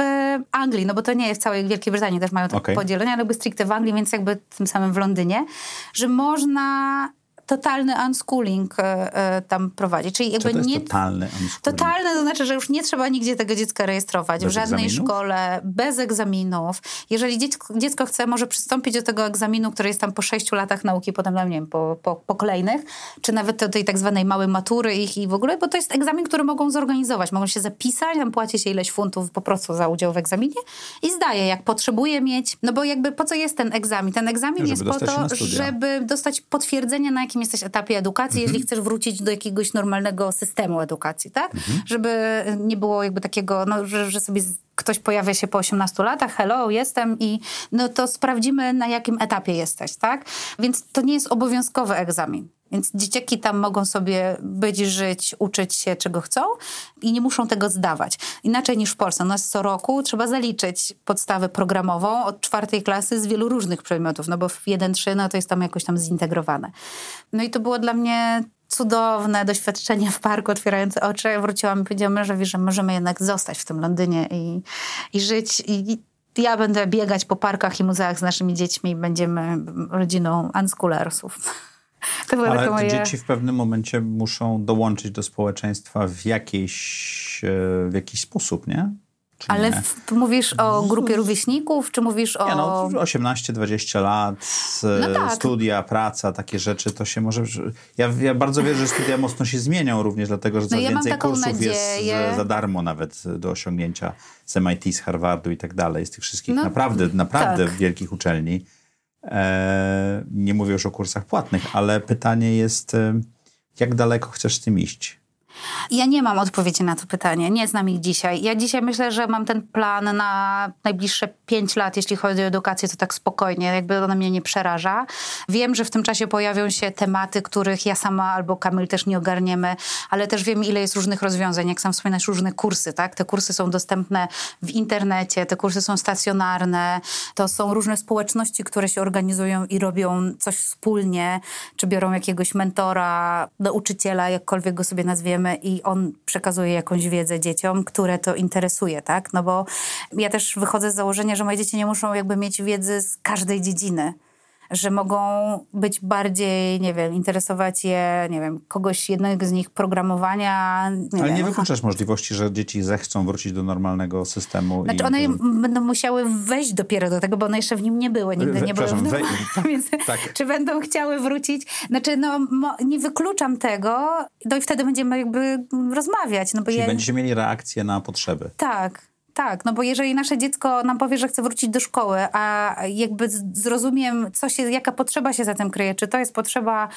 Anglii, no bo to nie jest w całej Wielkiej Brytanii, też mają tak Okej. podzielenia, ale jakby stricte w Anglii, więc jakby tym samym w Londynie, że można totalny unschooling e, e, tam prowadzić. Czyli Co jakby to jest nie... totalny unschooling? Totalne to znaczy, że już nie trzeba nigdzie tego dziecka rejestrować, Bez w żadnej egzaminów? szkole, bez egzaminów. Jeżeli dziecko, dziecko chce, może przystąpić do tego egzaminu, który jest tam po sześciu latach nauki, potem nie wiem, po, po, po kolejnych, czy nawet do tej tak zwanej małej matury ich i w ogóle, bo to jest egzamin, który mogą zorganizować. Mogą się zapisać, tam płaci się ileś funtów po prostu za udział w egzaminie i zdaje, jak potrzebuje mieć. No bo jakby po co jest ten egzamin? Ten egzamin Żeby jest po to, żeby dostać potwierdzenie, na jakim jesteś etapie edukacji, Mhm. jeżeli chcesz wrócić do jakiegoś normalnego systemu edukacji, tak? Mhm. Żeby nie było jakby takiego, no, że, że sobie ktoś pojawia się po 18 latach, hello, jestem i no to sprawdzimy, na jakim etapie jesteś, tak? Więc to nie jest obowiązkowy egzamin. Więc dzieciaki tam mogą sobie być, żyć, uczyć się czego chcą i nie muszą tego zdawać. Inaczej niż w Polsce. U nas co roku trzeba zaliczyć podstawę programową od czwartej klasy z wielu różnych przedmiotów, no bo w 1-3 no to jest tam jakoś tam zintegrowane. No i to było dla mnie cudowne doświadczenie w parku, otwierające oczy. Ja wróciłam i powiedziałam mężowi, że możemy jednak zostać w tym Londynie i, i żyć i ja będę biegać po parkach i muzeach z naszymi dziećmi i będziemy rodziną unschoolersów. To były Ale moje... dzieci w pewnym momencie muszą dołączyć do społeczeństwa w jakiś, e, w jakiś sposób, nie? Czy Ale nie? w, mówisz o grupie rówieśników, czy mówisz o... Nie, no 18-20 lat, e, No tak. studia, praca, takie rzeczy, to się może... Ja, ja bardzo wierzę, że studia mocno się zmienią również, dlatego, że No coraz ja więcej kursów jest nadzieję. za, za darmo nawet do osiągnięcia z MIT, z Harvardu i tak dalej, z tych wszystkich No, naprawdę, naprawdę tak. wielkich uczelni. E, nie mówię już o kursach płatnych, ale pytanie jest, e, jak daleko chcesz z tym iść? Ja nie mam odpowiedzi na to pytanie. Nie znam ich dzisiaj. Ja dzisiaj myślę, że mam ten plan na najbliższe pięć lat, jeśli chodzi o edukację, to tak spokojnie, jakby ona mnie nie przeraża. Wiem, że w tym czasie pojawią się tematy, których ja sama albo Kamil też nie ogarniemy, ale też wiem, ile jest różnych rozwiązań. Jak sam wspominasz, różne kursy, tak? Te kursy są dostępne w internecie, te kursy są stacjonarne, to są różne społeczności, które się organizują i robią coś wspólnie, czy biorą jakiegoś mentora, nauczyciela, jakkolwiek go sobie nazwiemy, i on przekazuje jakąś wiedzę dzieciom, które to interesuje, tak? No bo ja też wychodzę z założenia, że moje dzieci nie muszą jakby mieć wiedzy z każdej dziedziny. Że mogą być bardziej, nie wiem, interesować je, nie wiem, kogoś, jednego z nich programowania. Nie Ale wiem, nie wykluczasz możliwości, że dzieci zechcą wrócić do normalnego systemu. Znaczy one i... będą musiały wejść dopiero do tego, bo one jeszcze w nim nie były, nigdy nie były. W wej... [laughs] Więc tak. czy będą chciały wrócić? Znaczy, no nie wykluczam tego, no i wtedy będziemy jakby rozmawiać. No bo Czyli ja... będziecie mieli reakcję na potrzeby. Tak. Tak, no bo jeżeli nasze dziecko nam powie, że chce wrócić do szkoły, a jakby zrozumiem, co się, jaka potrzeba się za tym kryje, czy to jest potrzeba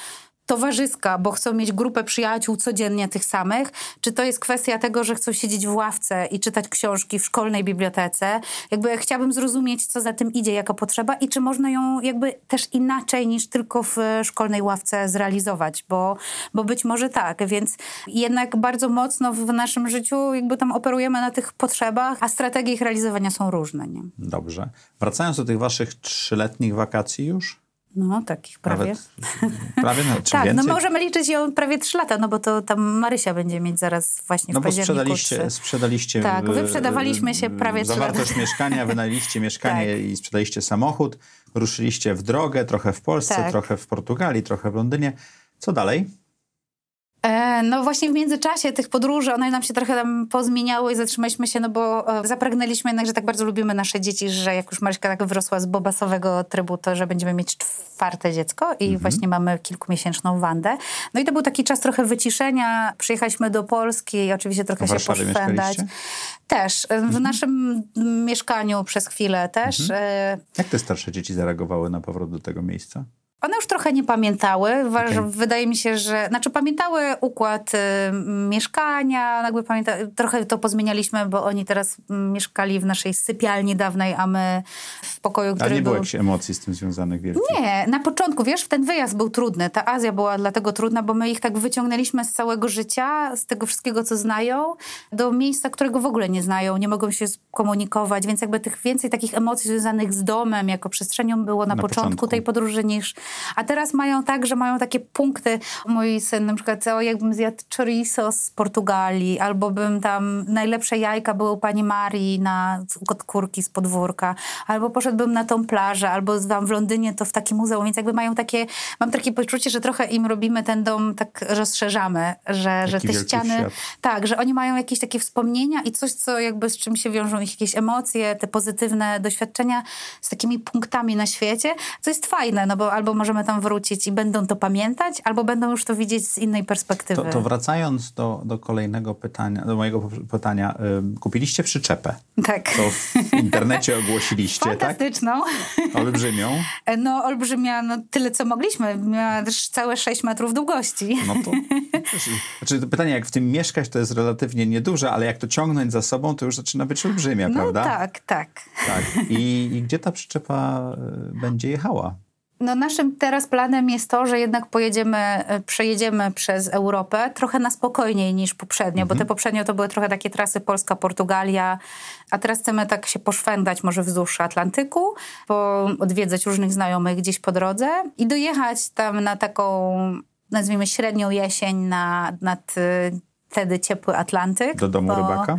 towarzyska, bo chcą mieć grupę przyjaciół codziennie tych samych, czy to jest kwestia tego, że chcą siedzieć w ławce i czytać książki w szkolnej bibliotece. Jakby chciałabym zrozumieć, co za tym idzie, jaka potrzeba i czy można ją jakby też inaczej niż tylko w szkolnej ławce zrealizować, bo, bo być może tak, więc jednak bardzo mocno w naszym życiu jakby tam operujemy na tych potrzebach, a strategie ich realizowania są różne. Nie? Dobrze. Wracając do tych waszych trzyletnich wakacji już, no, takich prawie. Nawet, prawie [laughs] no, tak, więcej? no możemy liczyć ją prawie trzy lata, no bo to tam Marysia będzie mieć zaraz właśnie w no październiku sprzedaliście, sprzedaliście... Tak, wyprzedawaliśmy się prawie trzy lata. Zawartość mieszkania, wynajęliście [laughs] mieszkanie tak. i sprzedaliście samochód, ruszyliście w drogę, trochę w Polsce, tak. trochę w Portugalii, trochę w Londynie. Co dalej? E, no właśnie w międzyczasie tych podróży, one nam się trochę tam pozmieniały i zatrzymaliśmy się, no bo e, zapragnęliśmy jednak, że tak bardzo lubimy nasze dzieci, że jak już Maryśka tak wyrosła z bobasowego trybu, to że będziemy mieć czwarte dziecko i mhm. właśnie mamy kilkumiesięczną Wandę. No i to był taki czas trochę wyciszenia. Przyjechaliśmy do Polski i oczywiście trochę się poszwendać. Też. E, w mhm. naszym mieszkaniu przez chwilę też. Mhm. Jak te starsze dzieci zareagowały na powrót do tego miejsca? One już trochę nie pamiętały. Okay. Wydaje mi się, że. Znaczy, pamiętały układ y, mieszkania, jakby pamięta, trochę to pozmienialiśmy, bo oni teraz mieszkali w naszej sypialni dawnej, a my w pokoju, który. A nie było jakichś emocji z tym związanych wielkich? Nie, na początku, wiesz, ten wyjazd był trudny. Ta Azja była dlatego trudna, bo my ich tak wyciągnęliśmy z całego życia, z tego wszystkiego, co znają, do miejsca, którego w ogóle nie znają, nie mogą się komunikować, więc jakby tych więcej takich emocji związanych z domem jako przestrzenią było na, na początku, początku tej podróży niż a teraz mają tak, że mają takie punkty. Mój syn na przykład, o, jakbym zjadł chorizo z Portugalii, albo bym tam, najlepsze jajka były u pani Marii na od kurki z podwórka, albo poszedłbym na tą plażę, albo tam w Londynie to w takim muzeum, więc jakby mają takie, mam takie poczucie, że trochę im robimy ten dom, tak rozszerzamy, że, że te ściany, świat. tak, że oni mają jakieś takie wspomnienia i coś, co jakby z czym się wiążą ich jakieś emocje, te pozytywne doświadczenia z takimi punktami na świecie, co jest fajne, no bo albo możemy tam wrócić i będą to pamiętać, albo będą już to widzieć z innej perspektywy. To, to wracając do, do kolejnego pytania, do mojego pytania, y, kupiliście przyczepę. Tak. To w internecie ogłosiliście, tak? Fantastyczną. tak? Olbrzymią. No olbrzymia, no tyle co mogliśmy. Miała też całe 6 metrów długości. No to, znaczy to pytanie, jak w tym mieszkać, to jest relatywnie nieduże, ale jak to ciągnąć za sobą, to już zaczyna być olbrzymia, no, prawda? tak, tak. Tak. I, I gdzie ta przyczepa y, będzie jechała? No naszym teraz planem jest to, że jednak pojedziemy, e, przejedziemy przez Europę trochę na spokojniej niż poprzednio, mhm. bo te poprzednio to były trochę takie trasy Polska, Portugalia, a teraz chcemy tak się poszwendać może wzdłuż Atlantyku, bo odwiedzać różnych znajomych gdzieś po drodze i dojechać tam na taką, nazwijmy średnią jesień na, nad e, wtedy ciepły Atlantyk. Do domu bo, rybaka?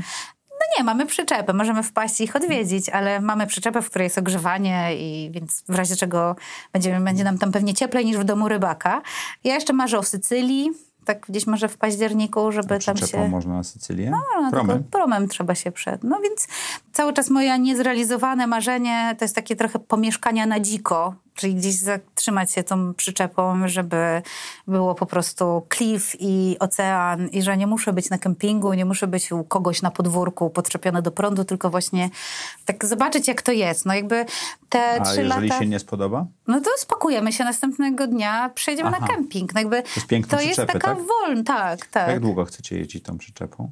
Nie, mamy przyczepę, możemy wpaść i ich odwiedzić, ale mamy przyczepę, w której jest ogrzewanie i więc w razie czego będzie, będzie nam tam pewnie cieplej niż w domu rybaka. Ja jeszcze marzę o Sycylii, tak gdzieś może w październiku, żeby tam się... można na Sycylię? No, no promem? promem trzeba się przed. No więc cały czas moje niezrealizowane marzenie to jest takie trochę pomieszkania na dziko, czyli gdzieś zatrzymać się tą przyczepą, żeby było po prostu klif i ocean i że nie muszę być na kempingu, nie muszę być u kogoś na podwórku podczepione do prądu, tylko właśnie tak zobaczyć jak to jest. No jakby te A trzy jeżeli lata... się nie spodoba? No to spakujemy się następnego dnia, przejdziemy Aha. na kemping. No jakby to jest piękne To jest taka tak? wolna, tak, tak. Jak długo chcecie jeździć tą przyczepą?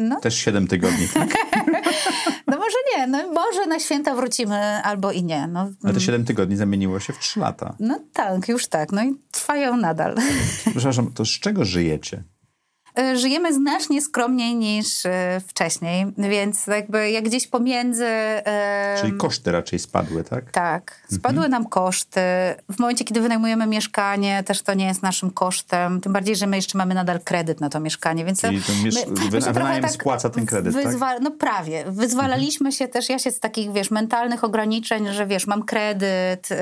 No. Też 7 tygodni, tak? [laughs] no może nie, no może na święta wrócimy albo i nie. No. Ale te 7 tygodni zamieniło się w 3 lata. No tak, już tak. No i trwają nadal. Przepraszam, to z czego żyjecie? Y, żyjemy znacznie skromniej niż y, wcześniej, więc jakby jak gdzieś pomiędzy... Czyli koszty raczej spadły, tak? Tak, spadły nam koszty. W momencie, kiedy wynajmujemy mieszkanie, też to nie jest naszym kosztem. Tym bardziej, że my jeszcze mamy nadal kredyt na to mieszkanie, więc Czyli to miesz- my- wy- my się trochę wynajem spłaca ten kredyt, tak? wyzwa- No prawie. Wyzwalaliśmy się też, ja się z takich, wiesz, mentalnych ograniczeń, że wiesz, mam kredyt, y,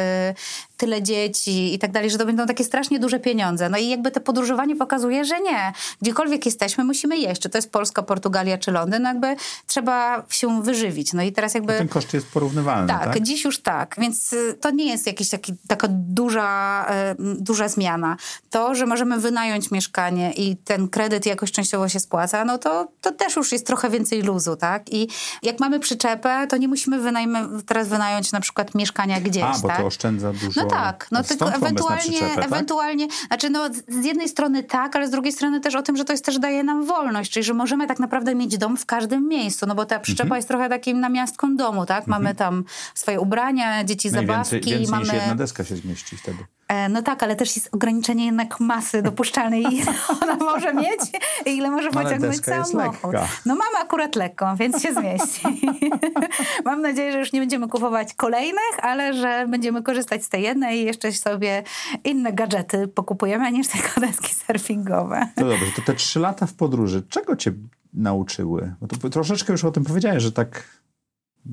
tyle dzieci i tak dalej, że to będą takie strasznie duże pieniądze. No i jakby to podróżowanie pokazuje, że nie. Gdziekolwiek jesteśmy, musimy jeść. Czy to jest Polska, Portugalia czy Londyn, no jakby trzeba się wyżywić. No i teraz jakby... Ten koszt jest porównywalny, Tak, tak? dziś już tak, więc y, to nie jest jakaś taki, taka duża, y, duża zmiana. To, że możemy wynająć mieszkanie i ten kredyt jakoś częściowo się spłaca, no to, to też już jest trochę więcej luzu, tak? I jak mamy przyczepę, to nie musimy wynajmy, teraz wynająć na przykład mieszkania gdzieś, A, bo tak? to oszczędza dużo. No tak, no tylko ewentualnie, tak? ewentualnie, znaczy no z jednej strony tak, ale z drugiej strony też o tym, że to jest też daje nam wolność, czyli że możemy tak naprawdę mieć dom w każdym miejscu, no bo ta przyczepa Mhm. jest trochę takim namiastką domu, tak? Mamy tam swoje ubrania, dzieci Najwięcej, zabawki, więcej mamy... niż jedna deska się zmieści wtedy. E, No tak, ale też jest ograniczenie jednak masy [laughs] dopuszczalnej, ile ona może mieć i ile może No ale pociągnąć samochód. No mamy akurat lekką, więc się zmieści. [laughs] Mam nadzieję, że już nie będziemy kupować kolejnych, ale że będziemy korzystać z tej jednej i jeszcze sobie inne gadżety pokupujemy, niż tylko deski surfingowe. No dobrze, to te trzy lata w podróży, czego cię nauczyły? Bo to troszeczkę już o tym powiedziałeś, że tak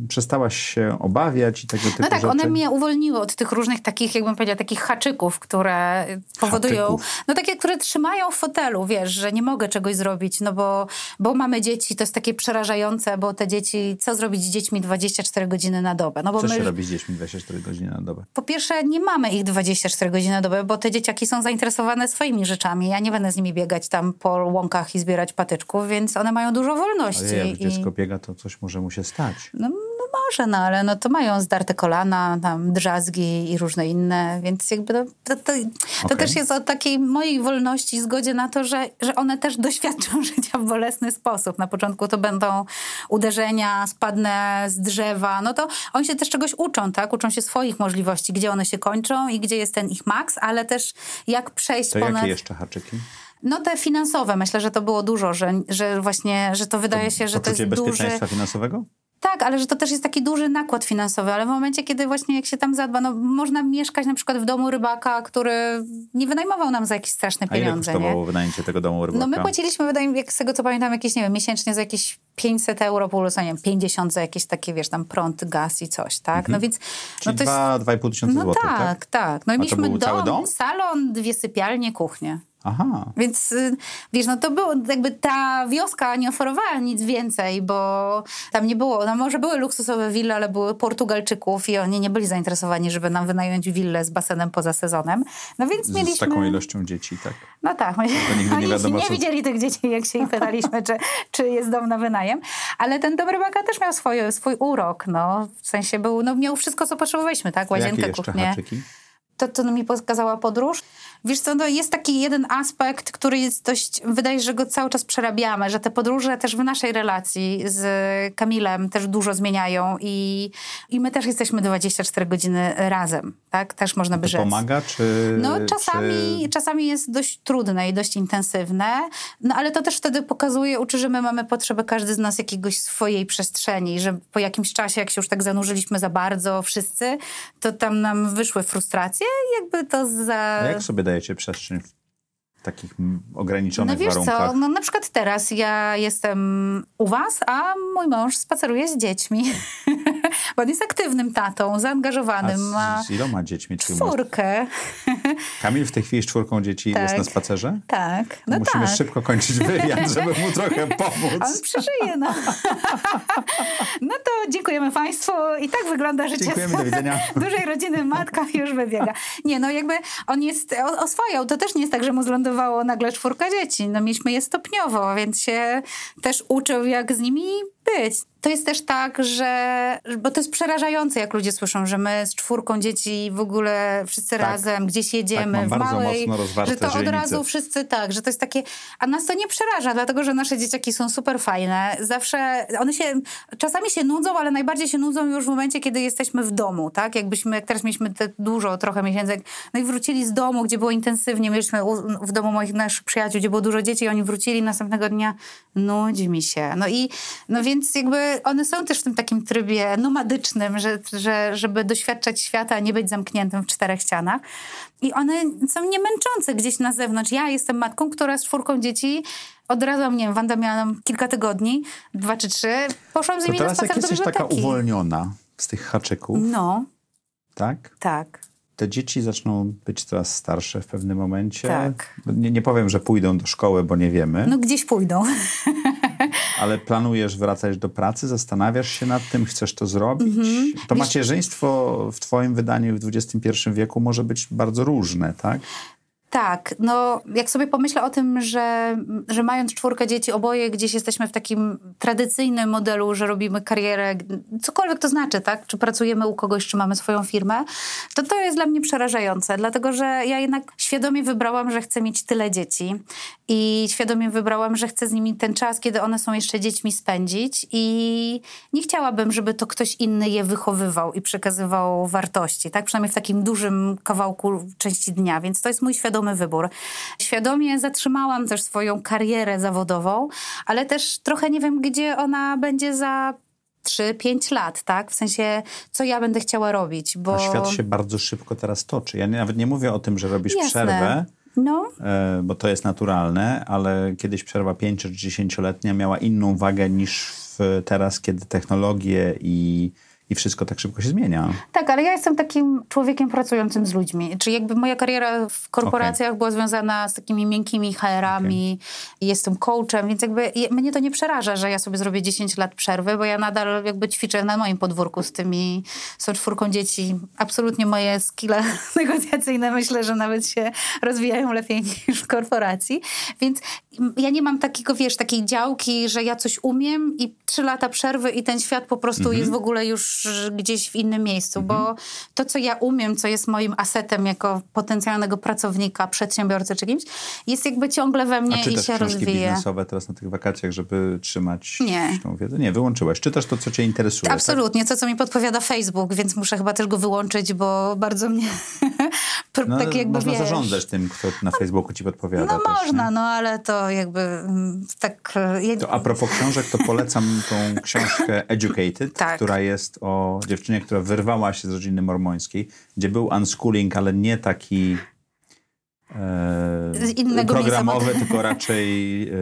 przestałaś się obawiać i tego typu No tak, rzeczy. one mnie uwolniły od tych różnych takich, jakbym powiedziała, takich haczyków, które powodują, Haczyków. no takie, które trzymają w fotelu, wiesz, że nie mogę czegoś zrobić, no bo, bo mamy dzieci, to jest takie przerażające, bo te dzieci, co zrobić z dziećmi 24 godziny na dobę? No bo Co my, się robi z dziećmi 24 godziny na dobę? po pierwsze, nie mamy ich 24 godziny na dobę, bo te dzieciaki są zainteresowane swoimi rzeczami. Ja nie będę z nimi biegać tam po łąkach i zbierać patyczków, więc one mają dużo wolności. Ale jak i... dziecko biega, to coś może mu się stać. No, no może, no ale no to mają zdarte kolana, tam drzazgi i różne inne, więc jakby to, to, to, to też jest o takiej mojej wolności zgodzie na to, że, że one też doświadczą [laughs] życia w bolesny sposób. Na początku to będą uderzenia, spadnę z drzewa, no to oni się też czegoś uczą, tak? Uczą się swoich możliwości, gdzie one się kończą i gdzie jest ten ich maks, ale też jak przejść To ponad... jakie jeszcze haczyki? No te finansowe, myślę, że to było dużo, że, że właśnie, że to wydaje się, że to jest duży... bezpieczeństwa finansowego? Tak, ale że to też jest taki duży nakład finansowy, ale w momencie, kiedy właśnie jak się tam zadba, no można mieszkać na przykład w domu rybaka, który nie wynajmował nam za jakieś straszne A ile pieniądze, kosztowało nie? wynajęcie tego domu rybaka? No my płaciliśmy, wydaje mi jak z tego co pamiętam, jakieś, nie wiem, miesięcznie za jakieś 500 euro plus, nie wiem, 50 za jakieś takie, wiesz, tam prąd, gaz i coś, tak? No więc... Czyli no to jest, dwa, i pół tysiąca no złotych, tak, tak? tak. No i mieliśmy cały dom? salon, dwie sypialnie, kuchnię. Aha. Więc y, wiesz, no to było, jakby ta wioska nie oferowała nic więcej, bo tam nie było, no może były luksusowe wille, ale były Portugalczyków i oni nie byli zainteresowani, żeby nam wynająć willę z basenem poza sezonem. No więc Z, mieliśmy... z taką ilością dzieci, tak? No tak, my, nigdy nie wiadomo, nie co- widzieli tych dzieci, jak się ich pytaliśmy, czy, czy jest dom na wynajem. Ale ten dom rybaka też miał swoje, swój urok, no. W sensie był, no miał wszystko, co potrzebowaliśmy, tak? To Łazienkę, kuchnię haczyki? to, co mi pokazała podróż. Wiesz co, no jest taki jeden aspekt, który jest dość, wydaje się, że go cały czas przerabiamy, że te podróże też w naszej relacji z Kamilem też dużo zmieniają i, i my też jesteśmy 24 godziny razem, tak? Też można by rzec. pomaga, czy... No czasami, Czy... czasami jest dość trudne i dość intensywne, no ale to też wtedy pokazuje, uczy, że my mamy potrzebę każdy z nas jakiegoś swojej przestrzeni, że po jakimś czasie, jak się już tak zanurzyliśmy za bardzo wszyscy, to tam nam wyszły frustracje i jakby to za... A jak sobie dajecie przestrzeń takich ograniczonych No wiesz warunkach? co, no na przykład teraz ja jestem u was, a mój mąż spaceruje z dziećmi. [laughs] Bo on jest aktywnym tatą, A zaangażowanym, ma z, z iloma dziećmi? czwórkę. [laughs] Kamil w tej chwili z czwórką dzieci jest Tak. na spacerze? Tak, no Musimy tak. szybko kończyć wywiad, żeby mu trochę [laughs] On pomóc. przeżyje, no. No to dziękujemy Państwu. I tak wygląda życie Dziękujemy, do widzenia. dużej rodziny. Matka już wybiega. Nie, no jakby on jest, o- oswajał. To też nie jest tak, że mu zlądowało nagle czwórka dzieci. No mieliśmy je stopniowo, więc się też uczył, jak z nimi być. To jest też tak, że, bo to jest przerażające, jak ludzie słyszą, że my z czwórką dzieci w ogóle wszyscy tak. razem gdzieś jedziemy tak, w małej, że to od razu wszyscy tak, że to jest takie, a nas to nie przeraża, dlatego, że nasze dzieciaki są super fajne. Zawsze, one się, czasami się nudzą, ale najbardziej się nudzą już w momencie, kiedy jesteśmy w domu, tak? Jakbyśmy, jak teraz mieliśmy te dużo, trochę miesięcy, no i wrócili z domu, gdzie było intensywnie, mieliśmy w domu moich naszych przyjaciół, gdzie było dużo dzieci i oni wrócili następnego dnia, nudzi mi się. No i, no więc jakby one są też w tym takim trybie nomadycznym, że, że, żeby doświadczać świata, a nie być zamkniętym w czterech ścianach. I one są niemęczące gdzieś na zewnątrz. Ja jestem matką, która z czwórką dzieci od razu, nie wiem, Wanda miała nam kilka tygodni, dwa czy trzy, poszłam z nimi na spacer jak jesteś taka uwolniona z tych haczyków. No. Tak? Tak te dzieci zaczną być coraz starsze w pewnym momencie. Tak. Nie, nie powiem, że pójdą do szkoły, bo nie wiemy. No gdzieś pójdą. [laughs] Ale planujesz wracać do pracy, zastanawiasz się nad tym, chcesz to zrobić. Mhm. To macierzyństwo w twoim wydaniu w XXI wieku może być bardzo różne, tak? Tak, no jak sobie pomyślę o tym, że, że mając czwórkę dzieci, oboje gdzieś jesteśmy w takim tradycyjnym modelu, że robimy karierę, cokolwiek to znaczy, tak? Czy pracujemy u kogoś, czy mamy swoją firmę, to to jest dla mnie przerażające, dlatego że ja jednak świadomie wybrałam, że chcę mieć tyle dzieci i świadomie wybrałam, że chcę z nimi ten czas, kiedy one są jeszcze dziećmi, spędzić i nie chciałabym, żeby to ktoś inny je wychowywał i przekazywał wartości, tak? Przynajmniej w takim dużym kawałku części dnia, więc to jest mój świadomy świadomy wybór. Świadomie zatrzymałam też swoją karierę zawodową, ale też trochę nie wiem, gdzie ona będzie za 3-5 lat, tak? W sensie, co ja będę chciała robić, bo... A świat się bardzo szybko teraz toczy. Ja nie, nawet nie mówię o tym, że robisz Jasne. przerwę, no. E, bo to jest naturalne, ale kiedyś przerwa 5 czy 10-letnia miała inną wagę niż teraz, kiedy technologie i i wszystko tak szybko się zmienia. Tak, ale ja jestem takim człowiekiem pracującym z ludźmi. Czyli jakby moja kariera w korporacjach okay. była związana z takimi miękkimi HR-ami, okay. jestem coachem, więc jakby mnie to nie przeraża, że ja sobie zrobię 10 lat przerwy, bo ja nadal jakby ćwiczę na moim podwórku z tymi, z czwórką dzieci. Absolutnie moje skille [laughs] negocjacyjne myślę, że nawet się rozwijają lepiej [laughs] niż w korporacji. Więc ja nie mam takiego, wiesz, takiej działki, że ja coś umiem i trzy lata przerwy i ten świat po prostu mm -hmm. jest w ogóle już gdzieś w innym miejscu, mhm. bo to, co ja umiem, co jest moim asetem jako potencjalnego pracownika, przedsiębiorcy czy kimś, jest jakby ciągle we mnie A i się rozwija. biznesowe teraz na tych wakacjach, żeby trzymać Nie. tą wiedzę? Nie, wyłączyłeś. Czytasz to, co cię interesuje. Tak? Absolutnie, tak? to, co mi podpowiada Facebook, więc muszę chyba też go wyłączyć, bo bardzo mnie [laughs] no, tak jakby, Można wiesz... zarządzać tym, kto na Facebooku ci podpowiada No też, można, nie? no ale to jakby mm, tak... To a propos książek, to polecam tą książkę Educated, tak. która jest o dziewczynie, która wyrwała się z rodziny mormońskiej, gdzie był unschooling, ale nie taki e, programowy, tylko raczej e,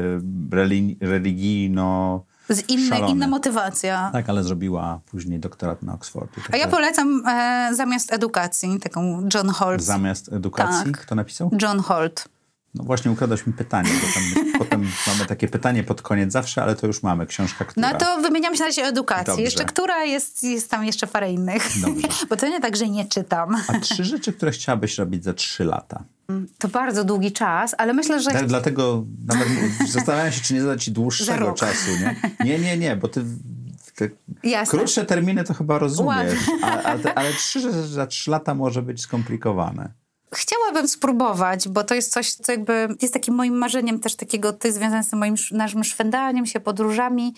religijno z inne, inna motywacja. Tak, ale zrobiła później doktorat na Oxfordzie. A ja polecam e, zamiast edukacji, taką John Holt. Zamiast edukacji? Tak. Kto napisał? John Holt. No właśnie ukradłeś mi pytanie, bo tam [laughs] potem mamy takie pytanie pod koniec zawsze, ale to już mamy, książka, która... No to wymieniamy się na razie o edukacji. Dobrze. Jeszcze która jest, jest tam jeszcze parę innych. Dobrze. [laughs] Bo to nie tak, że nie czytam. A trzy rzeczy, które chciałabyś robić za trzy lata? To bardzo długi czas, ale myślę, że... Tak, dlatego nawet zastanawiam się, czy nie zadać ci dłuższego czasu, nie? Nie, nie, nie, bo ty te Jasne. krótsze terminy to chyba rozumiesz, ale trzy rzeczy za trzy lata może być skomplikowane. Chciałabym spróbować, bo to jest coś, co jakby jest takim moim marzeniem też takiego, jest związane z tym moim naszym szwendaniem się, podróżami.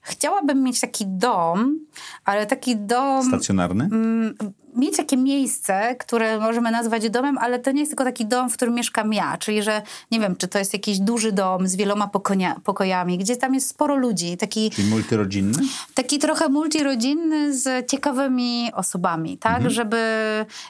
Chciałabym mieć taki dom, ale taki dom... Stacjonarny? Mm, mieć takie miejsce, które możemy nazwać domem, ale to nie jest tylko taki dom, w którym mieszkam ja. Czyli, że nie wiem, czy to jest jakiś duży dom z wieloma pokonia, pokojami, gdzie tam jest sporo ludzi. Taki, Czyli multirodzinny? Taki trochę multirodzinny z ciekawymi osobami, tak? Mhm. Żeby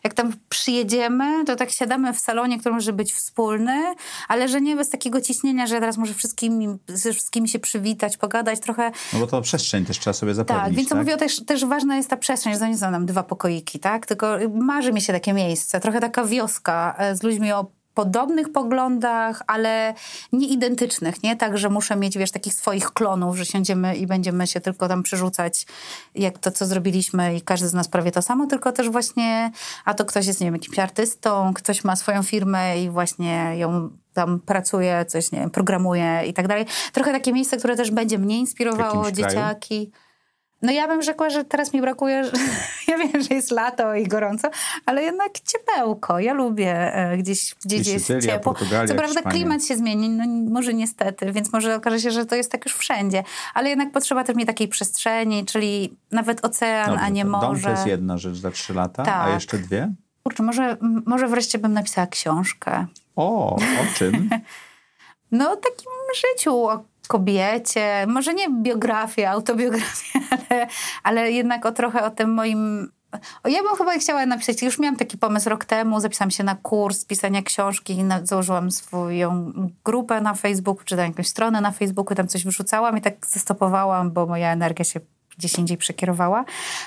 jak tam przyjedziemy, to tak siadamy w salonie, który może być wspólny, ale że nie bez takiego ciśnienia, że teraz może wszystkimi, ze wszystkimi się przywitać, pogadać trochę. No bo to przestrzeń też trzeba sobie zapewnić. Tak, więc tak? mówię, też, też ważna jest ta przestrzeń, że nie są nam dwa pokoiki, tak? Tak? Tylko marzy mi się takie miejsce, trochę taka wioska e, z ludźmi o podobnych poglądach, ale nie identycznych, nie? Tak, że muszę mieć, wiesz, takich swoich klonów, że siądziemy i będziemy się tylko tam przerzucać, jak to, co zrobiliśmy i każdy z nas prawie to samo, tylko też właśnie, a to ktoś jest, nie wiem, jakimś artystą, ktoś ma swoją firmę i właśnie ją tam pracuje, coś, nie wiem, programuje i tak dalej. Trochę takie miejsce, które też będzie mnie inspirowało, dzieciaki. Kraju? No ja bym rzekła, że teraz mi brakuje, że, [laughs] ja wiem, że jest lato i gorąco, ale jednak ciepełko. Ja lubię e, gdzieś, gdzieś jest ciepło. Co prawda Hiszpania. klimat się zmieni, no może niestety, więc może okaże się, że to jest tak już wszędzie. Ale jednak potrzeba też mi takiej przestrzeni, czyli nawet ocean, Dobrze, a nie morze. Dom to jest jedna rzecz za trzy lata, tak. a jeszcze dwie? Kurczę, może, może wreszcie bym napisała książkę. O, o czym? [laughs] no o takim życiu, o kobiecie, może nie biografię, autobiografię, [laughs] ale, ale jednak o trochę o tym moim ja bym chyba chciała napisać, już miałam taki pomysł rok temu, zapisałam się na kurs pisania książki, założyłam swoją grupę na Facebooku, czy tam jakąś stronę na Facebooku, tam coś wyrzucałam i tak zastopowałam, bo moja energia się gdzieś indziej przekierowała.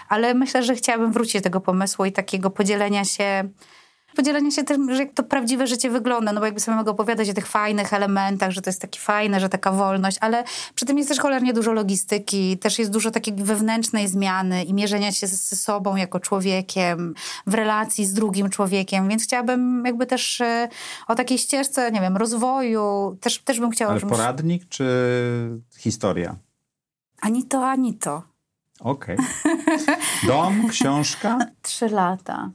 Ale myślę, że chciałabym wrócić do tego pomysłu i takiego podzielenia się podzielenie się tym, że jak to prawdziwe życie wygląda, no bo jakby sobie mogę opowiadać o tych fajnych elementach, że to jest takie fajne, że taka wolność, ale przy tym jest też cholernie dużo logistyki, też jest dużo takiej wewnętrznej zmiany i mierzenia się ze sobą jako człowiekiem, w relacji z drugim człowiekiem, więc chciałabym jakby też e, o takiej ścieżce, nie wiem, rozwoju, też, też bym chciała... Ale poradnik czy historia? Ani to, ani to. Okej. Okay. Dom, książka? [laughs] Trzy lata.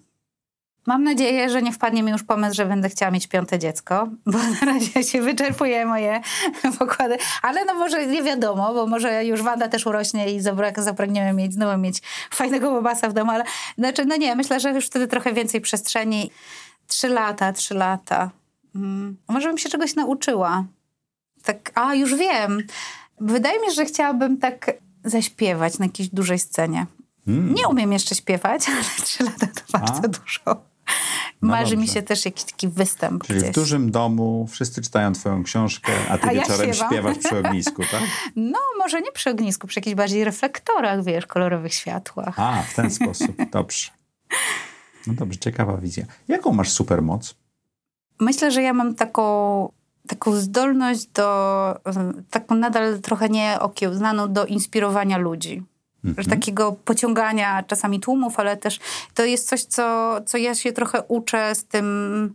Mam nadzieję, że nie wpadnie mi już pomysł, że będę chciała mieć piąte dziecko, bo na razie się wyczerpuje moje [laughs] pokłady. Ale no może nie wiadomo, bo może już Wanda też urośnie i zapragniemy mieć, znowu mieć fajnego bobasa w domu, ale znaczy, no nie, myślę, że już wtedy trochę więcej przestrzeni. Trzy lata, trzy lata. Hmm. Może bym się czegoś nauczyła. Tak, a już wiem. Wydaje mi się, że chciałabym tak zaśpiewać na jakiejś dużej scenie. Hmm. Nie umiem jeszcze śpiewać, [laughs] ale trzy lata to bardzo a? dużo. No Marzy dobrze. mi się też jakiś taki występ Czyli gdzieś. w dużym domu wszyscy czytają twoją książkę, a ty a wieczorem ja śpiewasz przy ognisku, tak? [laughs] No, może nie przy ognisku, przy jakichś bardziej reflektorach, wiesz, kolorowych światłach. A, w ten [laughs] sposób. Dobrze. No dobrze, ciekawa wizja. Jaką masz supermoc? Myślę, że ja mam taką, taką zdolność do, taką nadal trochę nieokiełznaną do inspirowania ludzi mhm. takiego pociągania czasami tłumów, ale też to jest coś, co, co ja się trochę uczę z tym,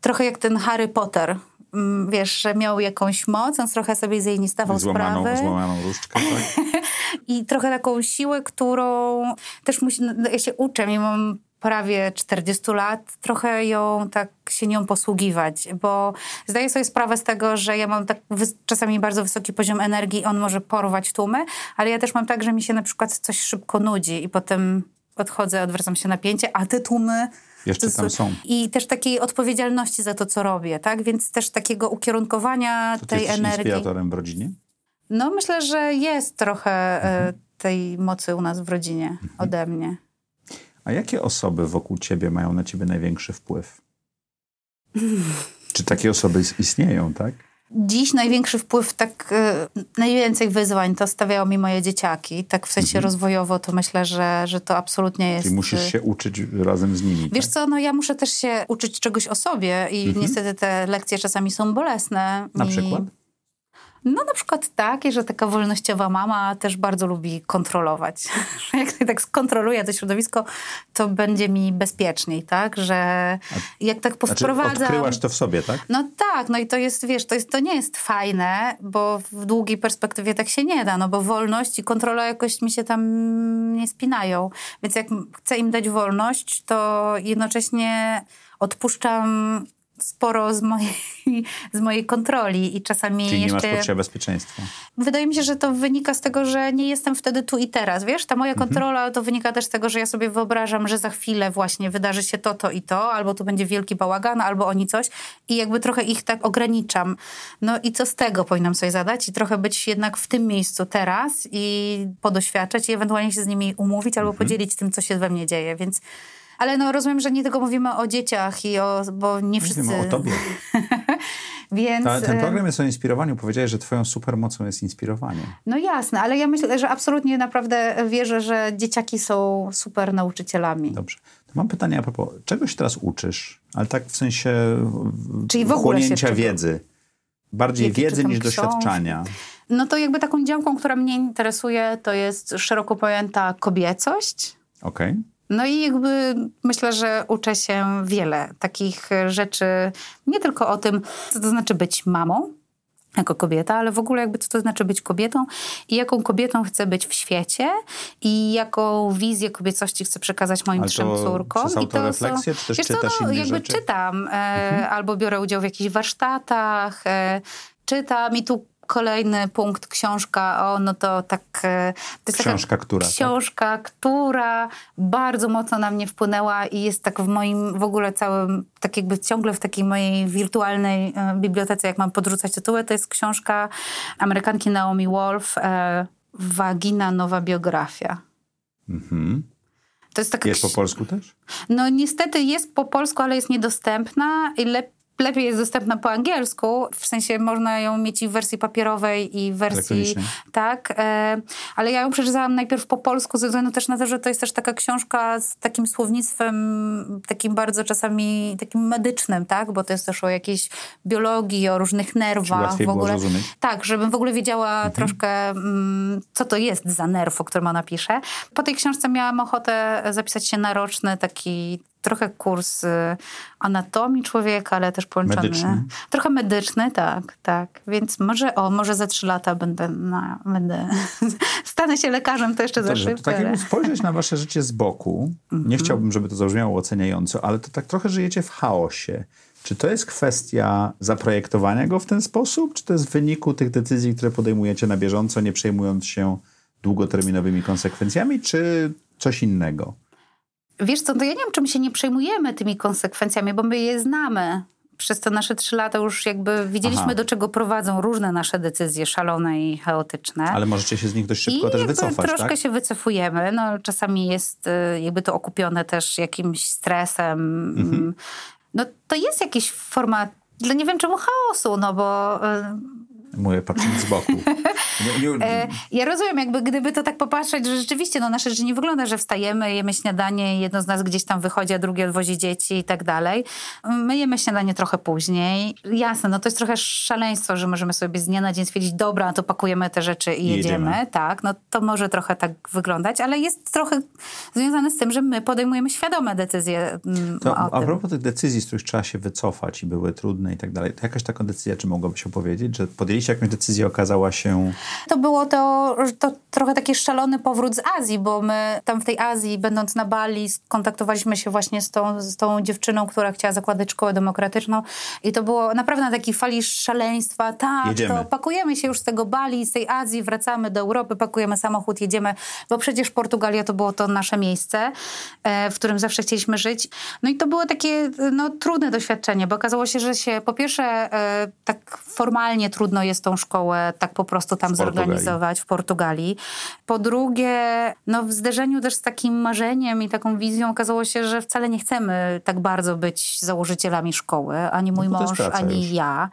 trochę jak ten Harry Potter mm, wiesz, że miał jakąś moc, on trochę sobie z jej nie stawał złamaną, sprawy. Złamaną różdżkę, tak? [laughs] I trochę taką siłę, którą też musi, no, ja się uczę, mimo prawie 40 lat, trochę ją tak się nią posługiwać, bo zdaję sobie sprawę z tego, że ja mam tak czasami bardzo wysoki poziom energii, on może porwać tłumy, ale ja też mam tak, że mi się na przykład coś szybko nudzi i potem odchodzę, odwracam się napięcie, a te tłumy jeszcze tam są. I też takiej odpowiedzialności za to, co robię, tak? Więc też takiego ukierunkowania to tej ty energii. inspiratorem w rodzinie? No myślę, że jest trochę e, mhm. tej mocy u nas w rodzinie mhm. ode mnie. A jakie osoby wokół ciebie mają na ciebie największy wpływ? Czy takie osoby istnieją, tak? Dziś największy wpływ, tak y, najwięcej wyzwań to stawiało mi moje dzieciaki. Tak w sensie mhm. rozwojowo to myślę, że, że to absolutnie jest... Czyli musisz y, się uczyć razem z nimi. Wiesz tak? co, no ja muszę też się uczyć czegoś o sobie i mhm. niestety te lekcje czasami są bolesne. Na przykład? No na przykład tak, że taka wolnościowa mama też bardzo lubi kontrolować. [laughs] Jak tak skontroluje to środowisko, to będzie mi bezpieczniej, tak? Że jak tak powprowadzam... Znaczy odkryłaś to w sobie, tak? No tak, no i to jest, wiesz, to, jest, to nie jest fajne, bo w długiej perspektywie tak się nie da, no bo wolność i kontrola jakoś mi się tam nie spinają. Więc jak chcę im dać wolność, to jednocześnie odpuszczam sporo z mojej, [laughs] z mojej kontroli i czasami Czyli jeszcze... nie masz poczucia bezpieczeństwa. Wydaje mi się, że to wynika z tego, że nie jestem wtedy tu i teraz, wiesz? Ta moja mhm. kontrola mhm. to wynika też z tego, że ja sobie wyobrażam, że za chwilę właśnie wydarzy się to, to i to, albo tu będzie wielki bałagan, albo oni coś i jakby trochę ich tak ograniczam. No i co z tego powinnam sobie zadać i trochę być jednak w tym miejscu teraz i podoświadczać i ewentualnie się z nimi umówić albo mhm. podzielić tym, co się we mnie dzieje, więc... Ale no rozumiem, że nie tylko mówimy o dzieciach, i o, bo nie wszyscy... Mówimy o tobie. [laughs] Więc... Ta, ten program jest o inspirowaniu. Powiedziałeś, że twoją supermocą jest inspirowanie. No jasne, ale ja myślę, że absolutnie naprawdę wierzę, że dzieciaki są super nauczycielami. Dobrze. Mam pytanie a propos, czego się teraz uczysz? Ale tak w sensie Czyli w ogóle chłonięcia wiedzy. Bardziej wiedzy niż książki? doświadczenia. No to jakby taką działką, która mnie interesuje, to jest szeroko pojęta kobiecość. Okej. No i jakby myślę, że uczę się wiele takich rzeczy, nie tylko o tym, co to znaczy być mamą jako kobieta, ale w ogóle jakby co to znaczy być kobietą i jaką kobietą chcę być w świecie i jaką wizję kobiecości chcę przekazać moim Ale trzem córkom. I to autorefleksję, czy też wiesz co, czytasz no, jakby rzeczy? czytam, e, albo biorę udział w jakichś warsztatach, e, czytam i tu kolejny punkt, książka, o no to tak... E, to Książka, która, tak? Książka, która bardzo mocno na mnie wpłynęła i jest tak w moim w ogóle całym, tak jakby ciągle w takiej mojej wirtualnej e, bibliotece, jak mam podrzucać tytuły, to jest książka Amerykanki Naomi Wolf, e, Wagina, nowa biografia. Mhm. To jest taka Jest po polsku też? no niestety jest po polsku, ale jest niedostępna i lep, lepiej jest dostępna po angielsku. W sensie można ją mieć i w wersji papierowej i w wersji... Tak, e, ale ja ją przeczytałam najpierw po polsku ze względu też na to, że to jest też taka książka z takim słownictwem takim bardzo czasami takim medycznym, tak? Bo to jest też o jakiejś biologii, o różnych nerwach. w ogóle. Tak, żebym w ogóle wiedziała troszkę, mm, co to jest za nerw, o którym ona pisze. Po tej książce miałam ochotę zapisać się na roczny taki trochę kurs y, anatomii człowieka, ale też połączony. Medyczny. Trochę medyczny, tak, tak. Więc może, o, może za trzy lata będę, na, będę [laughs] stanę się lekarzem, to jeszcze za Dobrze, to szybko. tak ale- jakby spojrzeć na wasze życie z boku, nie chciałbym, żeby to zabrzmiało oceniająco, ale to tak trochę żyjecie w chaosie. Czy to jest kwestia zaprojektowania go w ten sposób, czy to jest w wyniku tych decyzji, które podejmujecie na bieżąco, nie przejmując się długoterminowymi konsekwencjami, czy coś innego? Wiesz co, to ja nie wiem, czym się nie przejmujemy tymi konsekwencjami, bo my je znamy. Przez te nasze trzy lata już jakby widzieliśmy, Aha. do czego prowadzą różne nasze decyzje szalone i chaotyczne. Ale możecie się z nich dość szybko I też wycofać, troszkę tak? się wycofujemy. No, czasami jest y, jakby to okupione też jakimś stresem. Mhm. No to jest jakiś forma, dla nie wiem czemu chaosu, no bo y, Mówię, patrząc z boku. [laughs] Nie, nie, E, Ja rozumiem, jakby gdyby to tak popatrzeć, że rzeczywiście no, nasze życie nie wygląda, że wstajemy, jemy śniadanie, jedno z nas gdzieś tam wychodzi, a drugie odwozi dzieci i tak dalej. My jemy śniadanie trochę później. Jasne, no to jest trochę szaleństwo, że możemy sobie z dnia na dzień stwierdzić, dobra, to pakujemy te rzeczy i jedziemy. jedziemy. Tak, no to może trochę tak wyglądać, ale jest trochę związane z tym, że my podejmujemy świadome decyzje mm, To, o a propos tych decyzji, z których trzeba się wycofać i były trudne i tak dalej, to jakaś taką decyzja, czy mogłabyś opowiedzieć, że podjęliście jakąś decyzję, okazała się... To było to, to trochę taki szalony powrót z Azji, bo my tam w tej Azji, będąc na Bali, skontaktowaliśmy się właśnie z tą, z tą dziewczyną, która chciała zakładać szkołę demokratyczną i to było naprawdę na takiej fali szaleństwa. Tak, Jedziemy. to pakujemy się już z tego Bali, z tej Azji, wracamy do Europy, pakujemy samochód, jedziemy, bo przecież Portugalia to było to nasze miejsce, e, w którym zawsze chcieliśmy żyć. No i to było takie no, trudne doświadczenie, bo okazało się, że się po pierwsze e, tak formalnie trudno jest tą szkołę tak po prostu tam W Portugalii. zorganizować w Portugalii. Po drugie, no w zderzeniu też z takim marzeniem i taką wizją okazało się, że wcale nie chcemy tak bardzo być założycielami szkoły, ani mój No jest mąż, ani już. ja,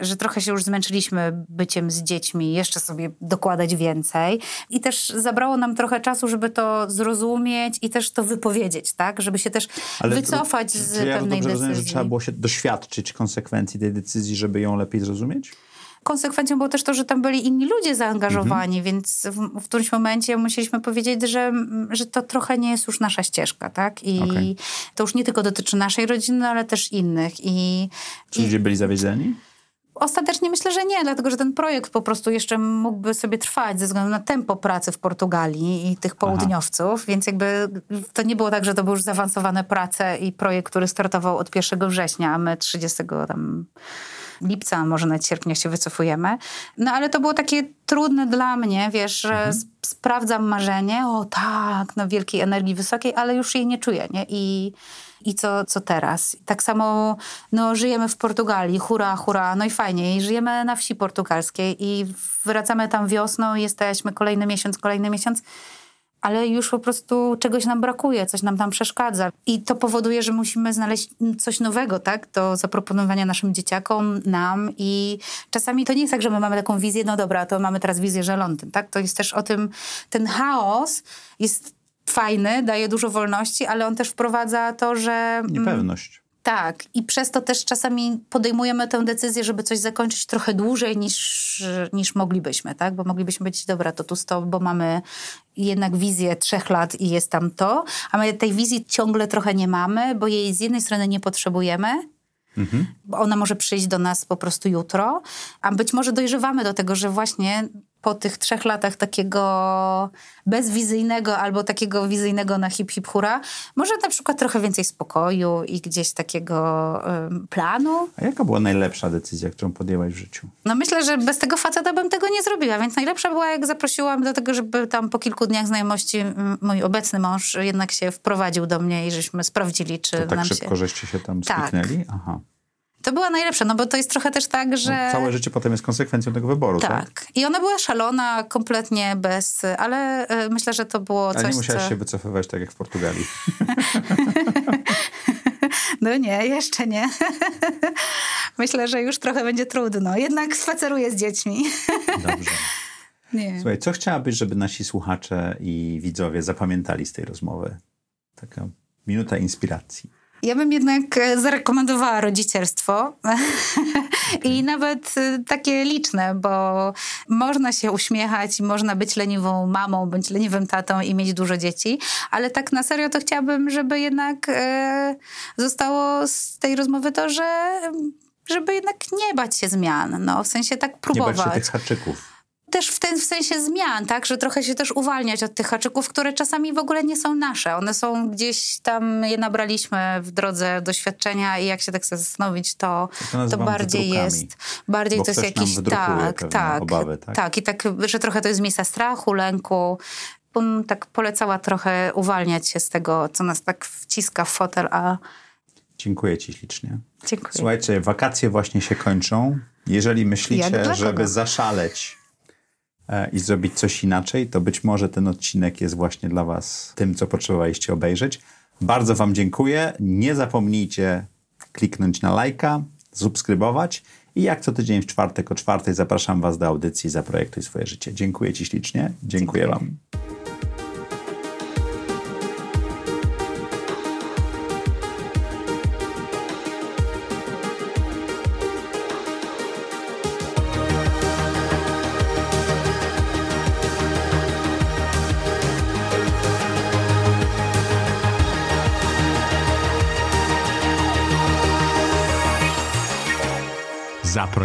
że trochę się już zmęczyliśmy byciem z dziećmi, jeszcze sobie dokładać więcej. I też zabrało nam trochę czasu, żeby to zrozumieć i też to wypowiedzieć, tak? Żeby się też wycofać to, z ja pewnej dobrze rozumiem, że decyzji. trzeba było się doświadczyć konsekwencji tej decyzji, żeby ją lepiej zrozumieć? Konsekwencją było też to, że tam byli inni ludzie zaangażowani, Mhm. więc w, w którymś momencie musieliśmy powiedzieć, że, że to trochę nie jest już nasza ścieżka, tak? I Okej. to już nie tylko dotyczy naszej rodziny, ale też innych. I, Czy ludzie byli zawiedzeni? Ostatecznie myślę, że nie, dlatego że ten projekt po prostu jeszcze mógłby sobie trwać ze względu na tempo pracy w Portugalii i tych południowców, więc jakby to nie było tak, że to były już zaawansowane prace i projekt, który startował od 1 września, a my 30 tam lipca, może nawet sierpnia się wycofujemy. No ale to było takie trudne dla mnie, wiesz, że s- sprawdzam marzenie, o tak, no wielkiej energii wysokiej, ale już jej nie czuję, nie? I, i co, co teraz? Tak samo no, żyjemy w Portugalii, hura, hura, no i fajnie. I żyjemy na wsi portugalskiej i wracamy tam wiosną, jesteśmy kolejny miesiąc, kolejny miesiąc, ale już po prostu czegoś nam brakuje, coś nam tam przeszkadza. I to powoduje, że musimy znaleźć coś nowego, tak, do zaproponowania naszym dzieciakom, nam i czasami to nie jest tak, że my mamy taką wizję, no dobra, to mamy teraz wizję, że Londyn, tak? To jest też o tym, ten chaos jest fajny, daje dużo wolności, ale on też wprowadza to, że... mm, Niepewność. Tak, i przez to też czasami podejmujemy tę decyzję, żeby coś zakończyć trochę dłużej niż, niż moglibyśmy, tak? Bo moglibyśmy być, dobra, to tu stop, bo mamy jednak wizję trzech lat i jest tam to, a my tej wizji ciągle trochę nie mamy, bo jej z jednej strony nie potrzebujemy, bo ona może przyjść do nas po prostu jutro, a być może dojrzewamy do tego, że właśnie po tych trzech latach takiego bezwizyjnego albo takiego wizyjnego na hip hip hura, może na przykład trochę więcej spokoju i gdzieś takiego ym, planu. A jaka była najlepsza decyzja, którą podjęłaś w życiu? No myślę, że bez tego faceta bym tego nie zrobiła, więc najlepsza była, jak zaprosiłam do tego, żeby tam po kilku dniach znajomości mój obecny mąż jednak się wprowadził do mnie i żeśmy sprawdzili, czy To tak nam szybko, się... żeście się tam Tak. spiknęli? Aha. To była najlepsza, no bo to jest trochę też tak, że... No, całe życie potem jest konsekwencją tego wyboru, tak? Tak. I ona była szalona, kompletnie bez... Ale e, myślę, że to było Ale coś, nie musiałaś co... się wycofywać tak jak w Portugalii. [laughs] No nie, jeszcze nie. [laughs] myślę, że już trochę będzie trudno. Jednak spaceruję z dziećmi. Dobrze. [laughs] nie. Słuchaj, co chciałabyś, żeby nasi słuchacze i widzowie zapamiętali z tej rozmowy? Taka minuta inspiracji. Ja bym jednak e, zarekomendowała rodzicielstwo [laughs] i nawet e, takie liczne, bo można się uśmiechać i można być leniwą mamą bądź leniwym tatą i mieć dużo dzieci, ale tak na serio to chciałabym, żeby jednak e, zostało z tej rozmowy to, że żeby jednak nie bać się zmian, no w sensie tak Nie próbować bać się tych haczyków. Też w, ten, w sensie zmian, tak? Że trochę się też uwalniać od tych haczyków, które czasami w ogóle nie są nasze. One są gdzieś tam, je nabraliśmy w drodze doświadczenia i jak się tak chce zastanowić, to, to to bardziej jest, bardziej to jest jakiś, tak, tak, obawy, tak? tak. I tak, że trochę to jest miejsca strachu, lęku. Bym tak polecała trochę uwalniać się z tego, co nas tak wciska w fotel, a Dziękuję ci ślicznie. dziękuję. Słuchajcie, wakacje właśnie się kończą. Jeżeli myślicie, żeby zaszaleć i zrobić coś inaczej, to być może ten odcinek jest właśnie dla was tym, co potrzebowaliście obejrzeć. Bardzo wam dziękuję. Nie zapomnijcie kliknąć na lajka, subskrybować i jak co tydzień w czwartek o czwartej zapraszam was do audycji Zaprojektuj swoje życie. Dziękuję ci ślicznie. Dziękuję, Dziękuję. wam.